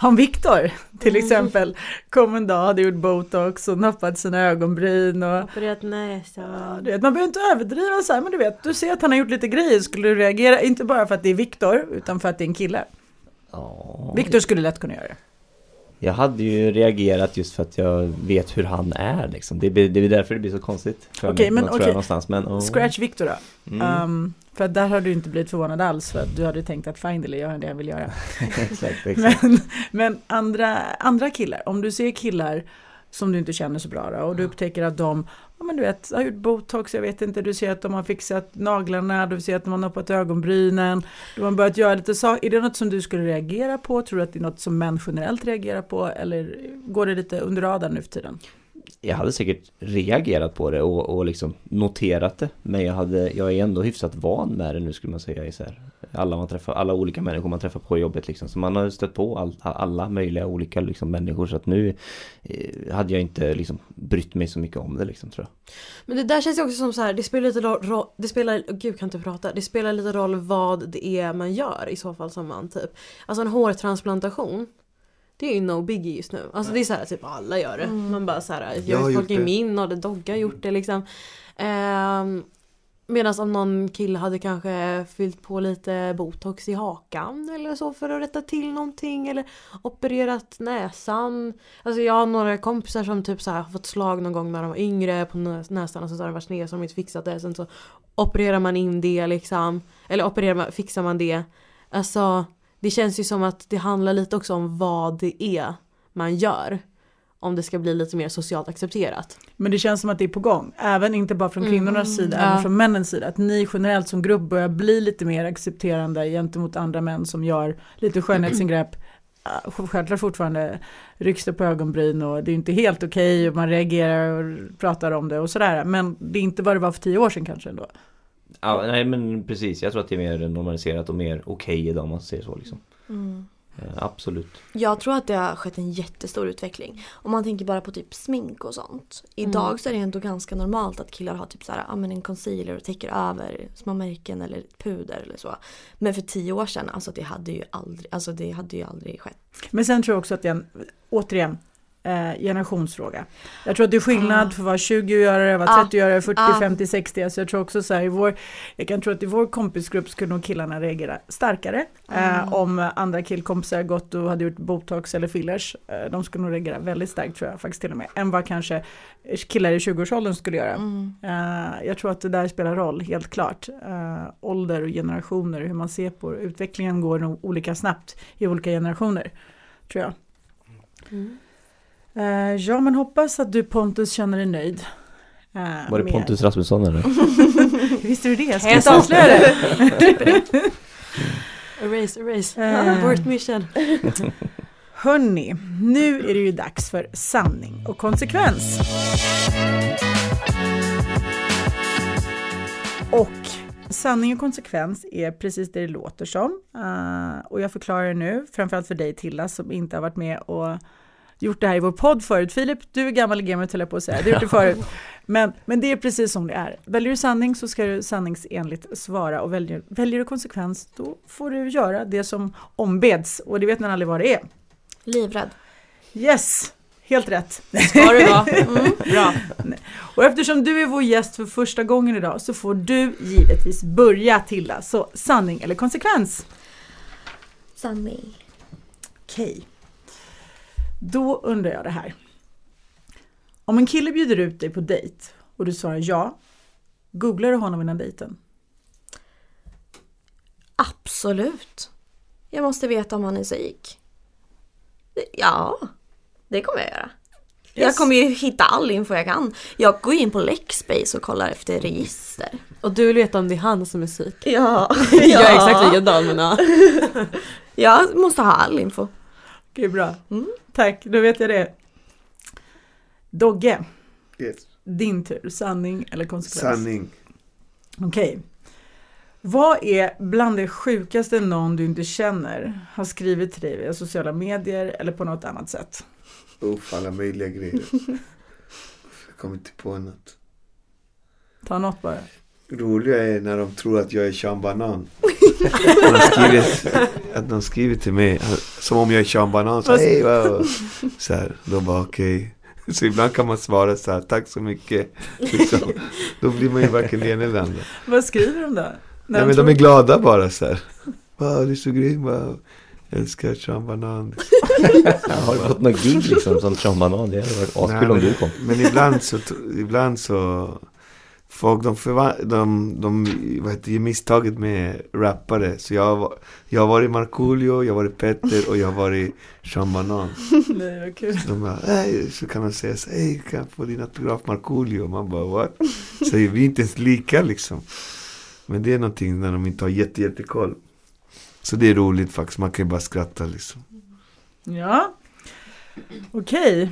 Speaker 1: om Viktor till exempel kom en dag, hade gjort botox och nappat sina ögonbryn och
Speaker 3: Opererat
Speaker 1: Ja,
Speaker 3: näsa.
Speaker 1: du vet, man behöver inte överdriva så här, men du vet, du ser att han har gjort lite grejer, skulle du reagera, inte bara för att det är Viktor, utan för att det är en kille?
Speaker 4: Ja,
Speaker 1: Viktor skulle lätt kunna göra det.
Speaker 4: Jag hade ju reagerat just för att jag vet hur han är liksom. Det, det är därför det blir så konstigt.
Speaker 1: Okej,
Speaker 4: mig,
Speaker 1: men okej.
Speaker 4: någonstans. Men, oh.
Speaker 1: Scratch Viktor då.
Speaker 4: Mm.
Speaker 1: Um, för att där har du inte blivit förvånad alls, för att du hade tänkt att finally gör han det jag vill göra.
Speaker 4: exakt, exakt.
Speaker 1: Men, men andra, andra killar, om du ser killar som du inte känner så bra då, och du upptäcker att de Ja men du vet, har gjort botox, jag vet inte, du ser att de har fixat naglarna, du ser att de har noppat ögonbrynen, de har börjat göra lite saker. Är det något som du skulle reagera på? Tror du att det är något som män generellt reagerar på? Eller går det lite under radarn nu för tiden?
Speaker 4: Jag hade säkert reagerat på det och, och liksom noterat det. Men jag, hade, jag är ändå hyfsat van med det nu skulle man säga. I så här, alla, man träffar, alla olika människor man träffar på jobbet liksom. Så man har stött på all, alla möjliga olika liksom, människor. Så att nu eh, hade jag inte liksom, brytt mig så mycket om det liksom tror jag.
Speaker 3: Men det där känns ju också som så här, det spelar lite roll, det spelar, oh, gud kan inte prata, det spelar lite roll vad det är man gör i så fall som man typ. Alltså en hårtransplantation. Det är ju no biggie just nu. Alltså det är så här typ alla gör det. Man bara så här,
Speaker 2: Jag har
Speaker 3: folk i min och det Dogge har gjort det liksom. Ehm, Medan om någon kille hade kanske fyllt på lite botox i hakan eller så för att rätta till någonting eller opererat näsan. Alltså jag har några kompisar som typ så här har fått slag någon gång när de var yngre på nä- näsan och så har det varit sned så de inte fixat det. Sen så opererar man in det liksom. Eller opererar man, fixar man det. Alltså det känns ju som att det handlar lite också om vad det är man gör. Om det ska bli lite mer socialt accepterat.
Speaker 1: Men det känns som att det är på gång, även inte bara från
Speaker 3: Mm,
Speaker 1: kvinnornas sida,
Speaker 3: ja.
Speaker 1: även från männens sida. Att ni generellt som grupp börjar bli lite mer accepterande gentemot andra män som gör lite skönhetsingrepp. Ah, Självklart fortfarande rycks det på ögonbryn och det är inte helt okej och man reagerar och pratar om det och sådär. Men det är inte vad det var för tio år sedan kanske ändå.
Speaker 4: Ja, nej men precis. Jag tror att det är mer normaliserat och mer okej idag om man säger så liksom. Eh, absolut.
Speaker 5: Jag tror att det har skett en jättestor utveckling. Om man tänker bara på typ smink och sånt. Idag
Speaker 3: Mm.
Speaker 5: så är det ändå ganska normalt att killar har typ så här, ja, men en concealer och täcker över små märken eller puder eller så. Men för tio år sedan, alltså det hade ju aldrig, alltså det hade ju aldrig skett.
Speaker 1: Men sen tror jag också att det är en, återigen, eh, generationsfråga. Jag tror att det är skillnad
Speaker 5: Ah.
Speaker 1: för vad 20 göra vad
Speaker 5: Ah.
Speaker 1: 30 göra det, 40,
Speaker 5: Ah.
Speaker 1: 50, 60. Alltså jag tror också så här i vår, jag kan tro att i vår kompisgrupp skulle nog killarna reagera starkare. Eh,
Speaker 5: Ah.
Speaker 1: om andra killkompisar gått och hade gjort botox eller fillers. Eh, de skulle nog reagera väldigt starkt tror jag faktiskt till och med. Än vad kanske killar i 20-årsåldern skulle göra.
Speaker 5: Mm.
Speaker 1: Eh, jag tror att det där spelar roll, helt klart. Eh, ålder och generationer, hur man ser på det. Utvecklingen går nog olika snabbt i olika generationer, tror jag. Eh, ja, men hoppas att du Pontus känner dig nöjd. Eh,
Speaker 4: Var det
Speaker 1: med-
Speaker 4: Pontus Rasmusson eller?
Speaker 1: Visste du det? Jag ska inte avslöja det.
Speaker 3: Erase, erase. Abort mission.
Speaker 1: Hörni, nu är det ju dags för sanning och konsekvens. Och sanning och konsekvens är precis det det låter som. Uh, och jag förklarar det nu, framförallt för dig Tilla som inte har varit med och gjort det här i vår podd förut. Filip, du är gammal i gamet höll jag på att säga, du har gjort det förut. Men, men det är precis som det är. Väljer du sanning så ska du sanningsenligt svara och väljer, väljer du konsekvens då får du göra det som ombeds och det vet man aldrig vad det är.
Speaker 5: Livrädd.
Speaker 1: Yes, helt rätt.
Speaker 3: Ska det vara. Mm, bra.
Speaker 1: Och eftersom du är vår gäst för första gången idag så får du givetvis börja Tilla. Så sanning eller konsekvens?
Speaker 5: Sanning.
Speaker 1: Okej. Då undrar jag det här. Om en kille bjuder ut dig på dejt och du svarar ja, googlar du honom innan dejten?
Speaker 5: Absolut. Jag måste veta om han är psyk. Ja, det kommer jag göra. Jag
Speaker 1: Yes.
Speaker 5: kommer ju hitta all info jag kan. Jag går in på Lexbase och kollar efter register.
Speaker 3: Och du vill veta om det är han som är psyk?
Speaker 5: Ja,
Speaker 3: Jag är exakt likadan men ja.
Speaker 5: Jag måste ha all info.
Speaker 1: Okej, bra.
Speaker 5: Mm.
Speaker 1: Tack, då vet jag det. Dogge,
Speaker 2: Yes.
Speaker 1: din tur. Sanning eller konsekvens?
Speaker 2: Sanning.
Speaker 1: Okej. Vad är bland det sjukaste någon du inte känner har skrivit till dig via sociala medier eller på något annat sätt?
Speaker 2: Uff, alla möjliga grejer. Jag kommer inte på något.
Speaker 1: Ta något bara.
Speaker 2: Roliga är när de tror att jag är Sean Banan. De skriver, att de skriver till mig som om jag är Sean Banan. Så, hey, wow. så här, då bara okej. Så ibland kan man svara så här, tack så mycket. Liksom. Då blir man ju varken det ena eller andra.
Speaker 1: Vad skriver de då?
Speaker 2: Nej, men de är glada bara så här. Wow, du är så grym. Wow. Jag älskar Sean Banan.
Speaker 4: Har du fått något gig liksom som Sean Banan? Det hade varit askul om du kom.
Speaker 2: Men ibland så, ibland så Folk de, förva- de, de vad heter, gör misstaget med rappare. Så jag, jag har varit Markoolio, jag har varit Petter och jag har varit Sean Banan.
Speaker 1: Nej, vad kul.
Speaker 2: Så de bara, så kan de säga så hej kan jag få din autograf Markoolio? Man bara, what? Så vi är inte ens lika liksom. Men det är någonting när de inte har jätte, jättekoll. Så det är roligt faktiskt, man kan ju bara skratta liksom.
Speaker 1: Ja. Okej.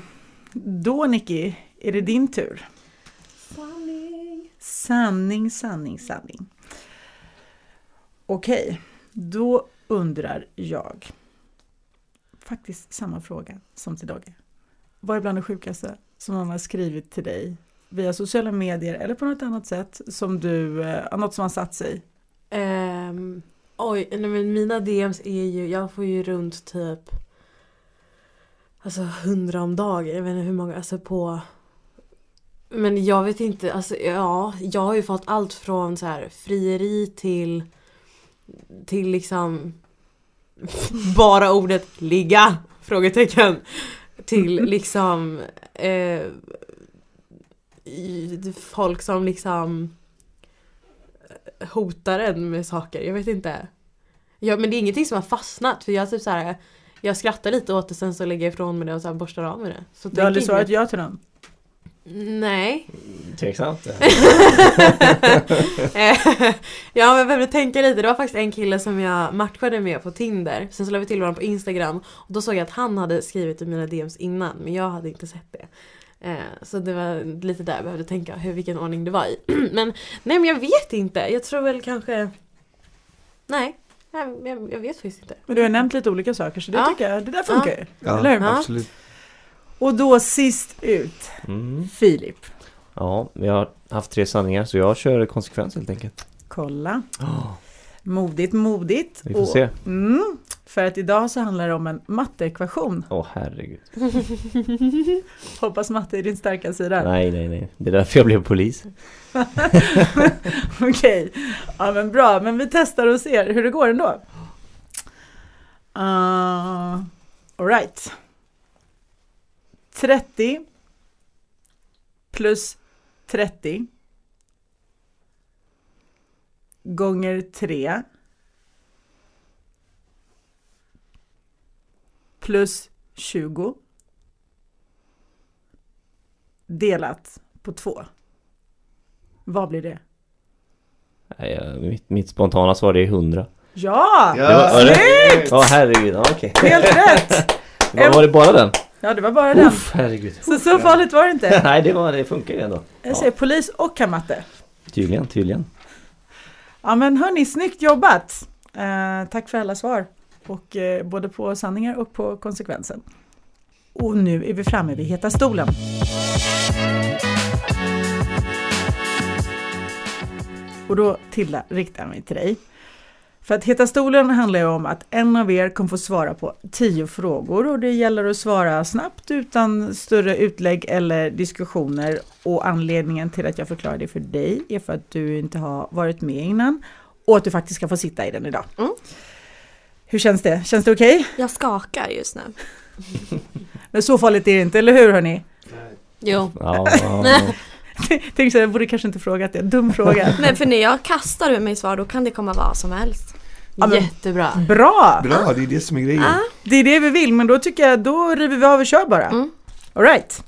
Speaker 1: Då Nicky, är det din tur. Sanning, sanning, sanning. Okej, då undrar jag. Faktiskt samma fråga som till Dogge. Vad är bland det sjukaste som han har skrivit till dig via sociala medier eller på något annat sätt som du, eh, något som har satt sig?
Speaker 3: Um, oj, nej men mina DMs är ju, jag får ju runt typ Alltså hundra om dagen, jag vet inte hur många, alltså på men jag vet inte, alltså ja, jag har ju fått allt från så här frieri till Till liksom Bara ordet ligga? Frågetecken Till liksom eh, Folk som liksom hotar en med saker. Jag vet inte. Ja, men det är ingenting som har fastnat. För jag typ så här, jag skrattar lite åt det sen så lägger jag ifrån mig det och så här borstar av med det. Så
Speaker 1: Du har aldrig svarat ja till någon?
Speaker 3: Nej.
Speaker 4: Tveksamt.
Speaker 3: Ja men jag behövde tänka lite. Det var faktiskt en kille som jag matchade med på Tinder. Sen så lade vi till varandra på Instagram. Och då såg jag att han hade skrivit i mina DMs innan. Men jag hade inte sett det. Eh, så det var lite där jag behövde tänka hur, vilken ordning det var i. men nej men jag vet inte. Jag tror väl kanske... Nej. Jag, jag, vet faktiskt inte.
Speaker 1: Men du har nämnt lite olika saker så det
Speaker 3: Ja.
Speaker 1: tycker jag, det där funkar ju.
Speaker 2: Ja?
Speaker 3: Ja.
Speaker 2: absolut.
Speaker 1: Och då sist ut,
Speaker 4: Mm.
Speaker 1: Filip.
Speaker 4: Ja, vi har haft tre sanningar så jag kör konsekvens helt enkelt.
Speaker 1: Kolla.
Speaker 4: Oh,
Speaker 1: Modigt, modigt.
Speaker 4: vi får
Speaker 1: Och-
Speaker 4: se.
Speaker 1: Mm, för att idag så handlar det om en matteekvation.
Speaker 4: Åh herregud.
Speaker 1: Hoppas matte är din starka sida.
Speaker 4: Nej, nej, nej. Det är därför jag blev polis.
Speaker 1: Okej, ja men bra. Men vi testar och ser hur det går ändå. Uh, Alright. 30 plus 30 gånger 3 plus 20 delat på 2. Vad blir det?
Speaker 4: Mitt, mitt spontana svar är 100.
Speaker 1: Ja!
Speaker 4: Det var- var det-
Speaker 1: Snyggt!
Speaker 4: Ja, herregud. Ja, okej.
Speaker 1: Helt rätt!
Speaker 4: Var, var det bara den?
Speaker 1: Ja, det var bara den.
Speaker 4: Uff, herregud.
Speaker 1: Så så farligt var det inte.
Speaker 4: Nej, det, var, det funkar ju ändå.
Speaker 1: Jag säger polis och kan matte.
Speaker 4: Tydligen, tydligen.
Speaker 1: Ja men hörni, snyggt jobbat! Eh, tack för alla svar. Och eh, både på sanningar och på konsekvensen. Och nu är vi framme vid Heta stolen. Och då Tilda riktar jag mig till dig. För att Heta stolen handlar ju om att en av er kommer få svara på tio frågor och det gäller att svara snabbt utan större utlägg eller diskussioner. Och anledningen till att jag förklarar det för dig är för att du inte har varit med innan och att du faktiskt ska få sitta i den idag.
Speaker 5: Mm.
Speaker 1: Hur känns det? Känns det okej?
Speaker 5: Jag skakar just nu.
Speaker 1: Men så farligt är det inte, eller hur hörni?
Speaker 3: Jo.
Speaker 4: Ja,
Speaker 1: Tänk så jag borde kanske inte frågat det, dum fråga.
Speaker 5: Nej för när jag kastar ur mig svar då kan det komma vad som helst.
Speaker 1: Ja, men-
Speaker 3: Jättebra.
Speaker 1: Bra!
Speaker 2: Bra, det är det som är grejen.
Speaker 5: Ah.
Speaker 1: Det är det vi vill, men då tycker jag då river vi av och kör bara.
Speaker 5: Mm.
Speaker 1: All right.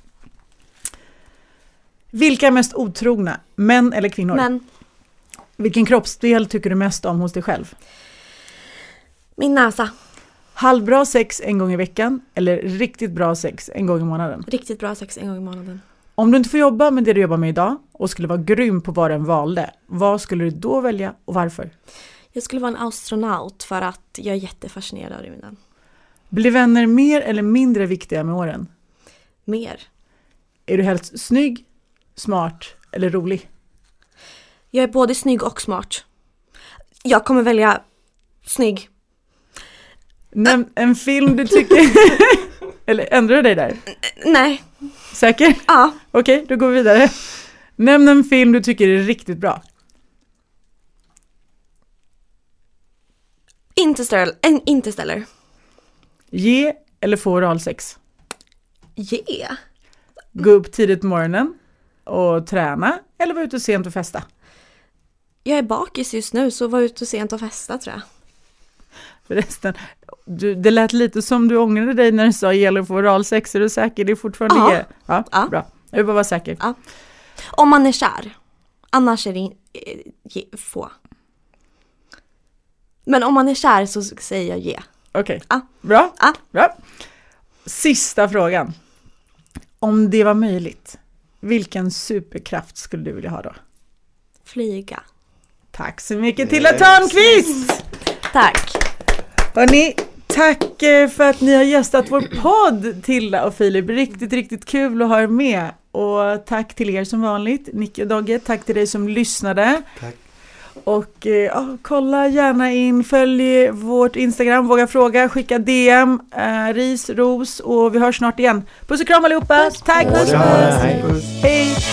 Speaker 1: Vilka är mest otrogna, män eller kvinnor?
Speaker 5: Men
Speaker 1: Vilken kroppsdel tycker du mest om hos dig själv?
Speaker 5: min näsa,
Speaker 1: Halvbra sex en gång i veckan eller riktigt bra sex en gång i månaden?
Speaker 5: riktigt bra sex en gång i månaden.
Speaker 1: Om du inte får jobba med det du jobbar med idag och skulle vara grym på vad den valde, vad skulle du då välja och varför?
Speaker 5: Jag skulle vara en astronaut för att jag är jättefascinerad av rymden.
Speaker 1: Blir vänner mer eller mindre viktiga med åren?
Speaker 5: Mer.
Speaker 1: Är du helst snygg, smart eller rolig?
Speaker 5: Jag är både snygg och smart. Jag kommer välja snygg.
Speaker 1: Nämn en film du tycker... eller ändrar du dig där?
Speaker 5: Nej,
Speaker 1: Säker?
Speaker 5: ja.
Speaker 1: Okej, då går vi vidare. Nämn en film du tycker är riktigt bra.
Speaker 5: Interstellar. En interstellar.
Speaker 1: Ge eller få oralsex?
Speaker 5: Yeah.
Speaker 1: Gå upp tidigt på morgonen och träna eller vara ute sent och festa?
Speaker 5: Jag är bakis just nu så var ute sent och festa tror jag.
Speaker 1: Förresten, du, det lät lite som du ångrade dig när du sa gäller att få oralsex. Är du säker? Det är fortfarande
Speaker 5: Ja.
Speaker 1: ge. Ja,
Speaker 5: Ja.
Speaker 1: bra. Jag vill bara vara säker.
Speaker 5: Om man är kär. Annars är det in, eh, ge, få. Men om man är kär så säger jag ge.
Speaker 1: Okej,
Speaker 5: Ja.
Speaker 1: bra.
Speaker 5: Ja.
Speaker 1: bra. Sista frågan. Om det var möjligt, vilken superkraft skulle du vilja ha då?
Speaker 5: Flyga.
Speaker 1: Tack så mycket Tilla Törnqvist!
Speaker 5: Tack.
Speaker 1: Hörni, tack eh, för att ni har gästat vår podd Tilla och Filip. Riktigt, riktigt kul att ha er med. Och tack till er som vanligt, Nicky och Dogge. Tack till dig som lyssnade.
Speaker 2: Tack.
Speaker 1: Och eh, kolla gärna in, följ vårt Instagram, våga fråga, skicka DM, eh, ris, ros och vi hörs snart igen. Puss och kram allihopa! Tack!
Speaker 4: Ha det bra, hej.
Speaker 1: Hej!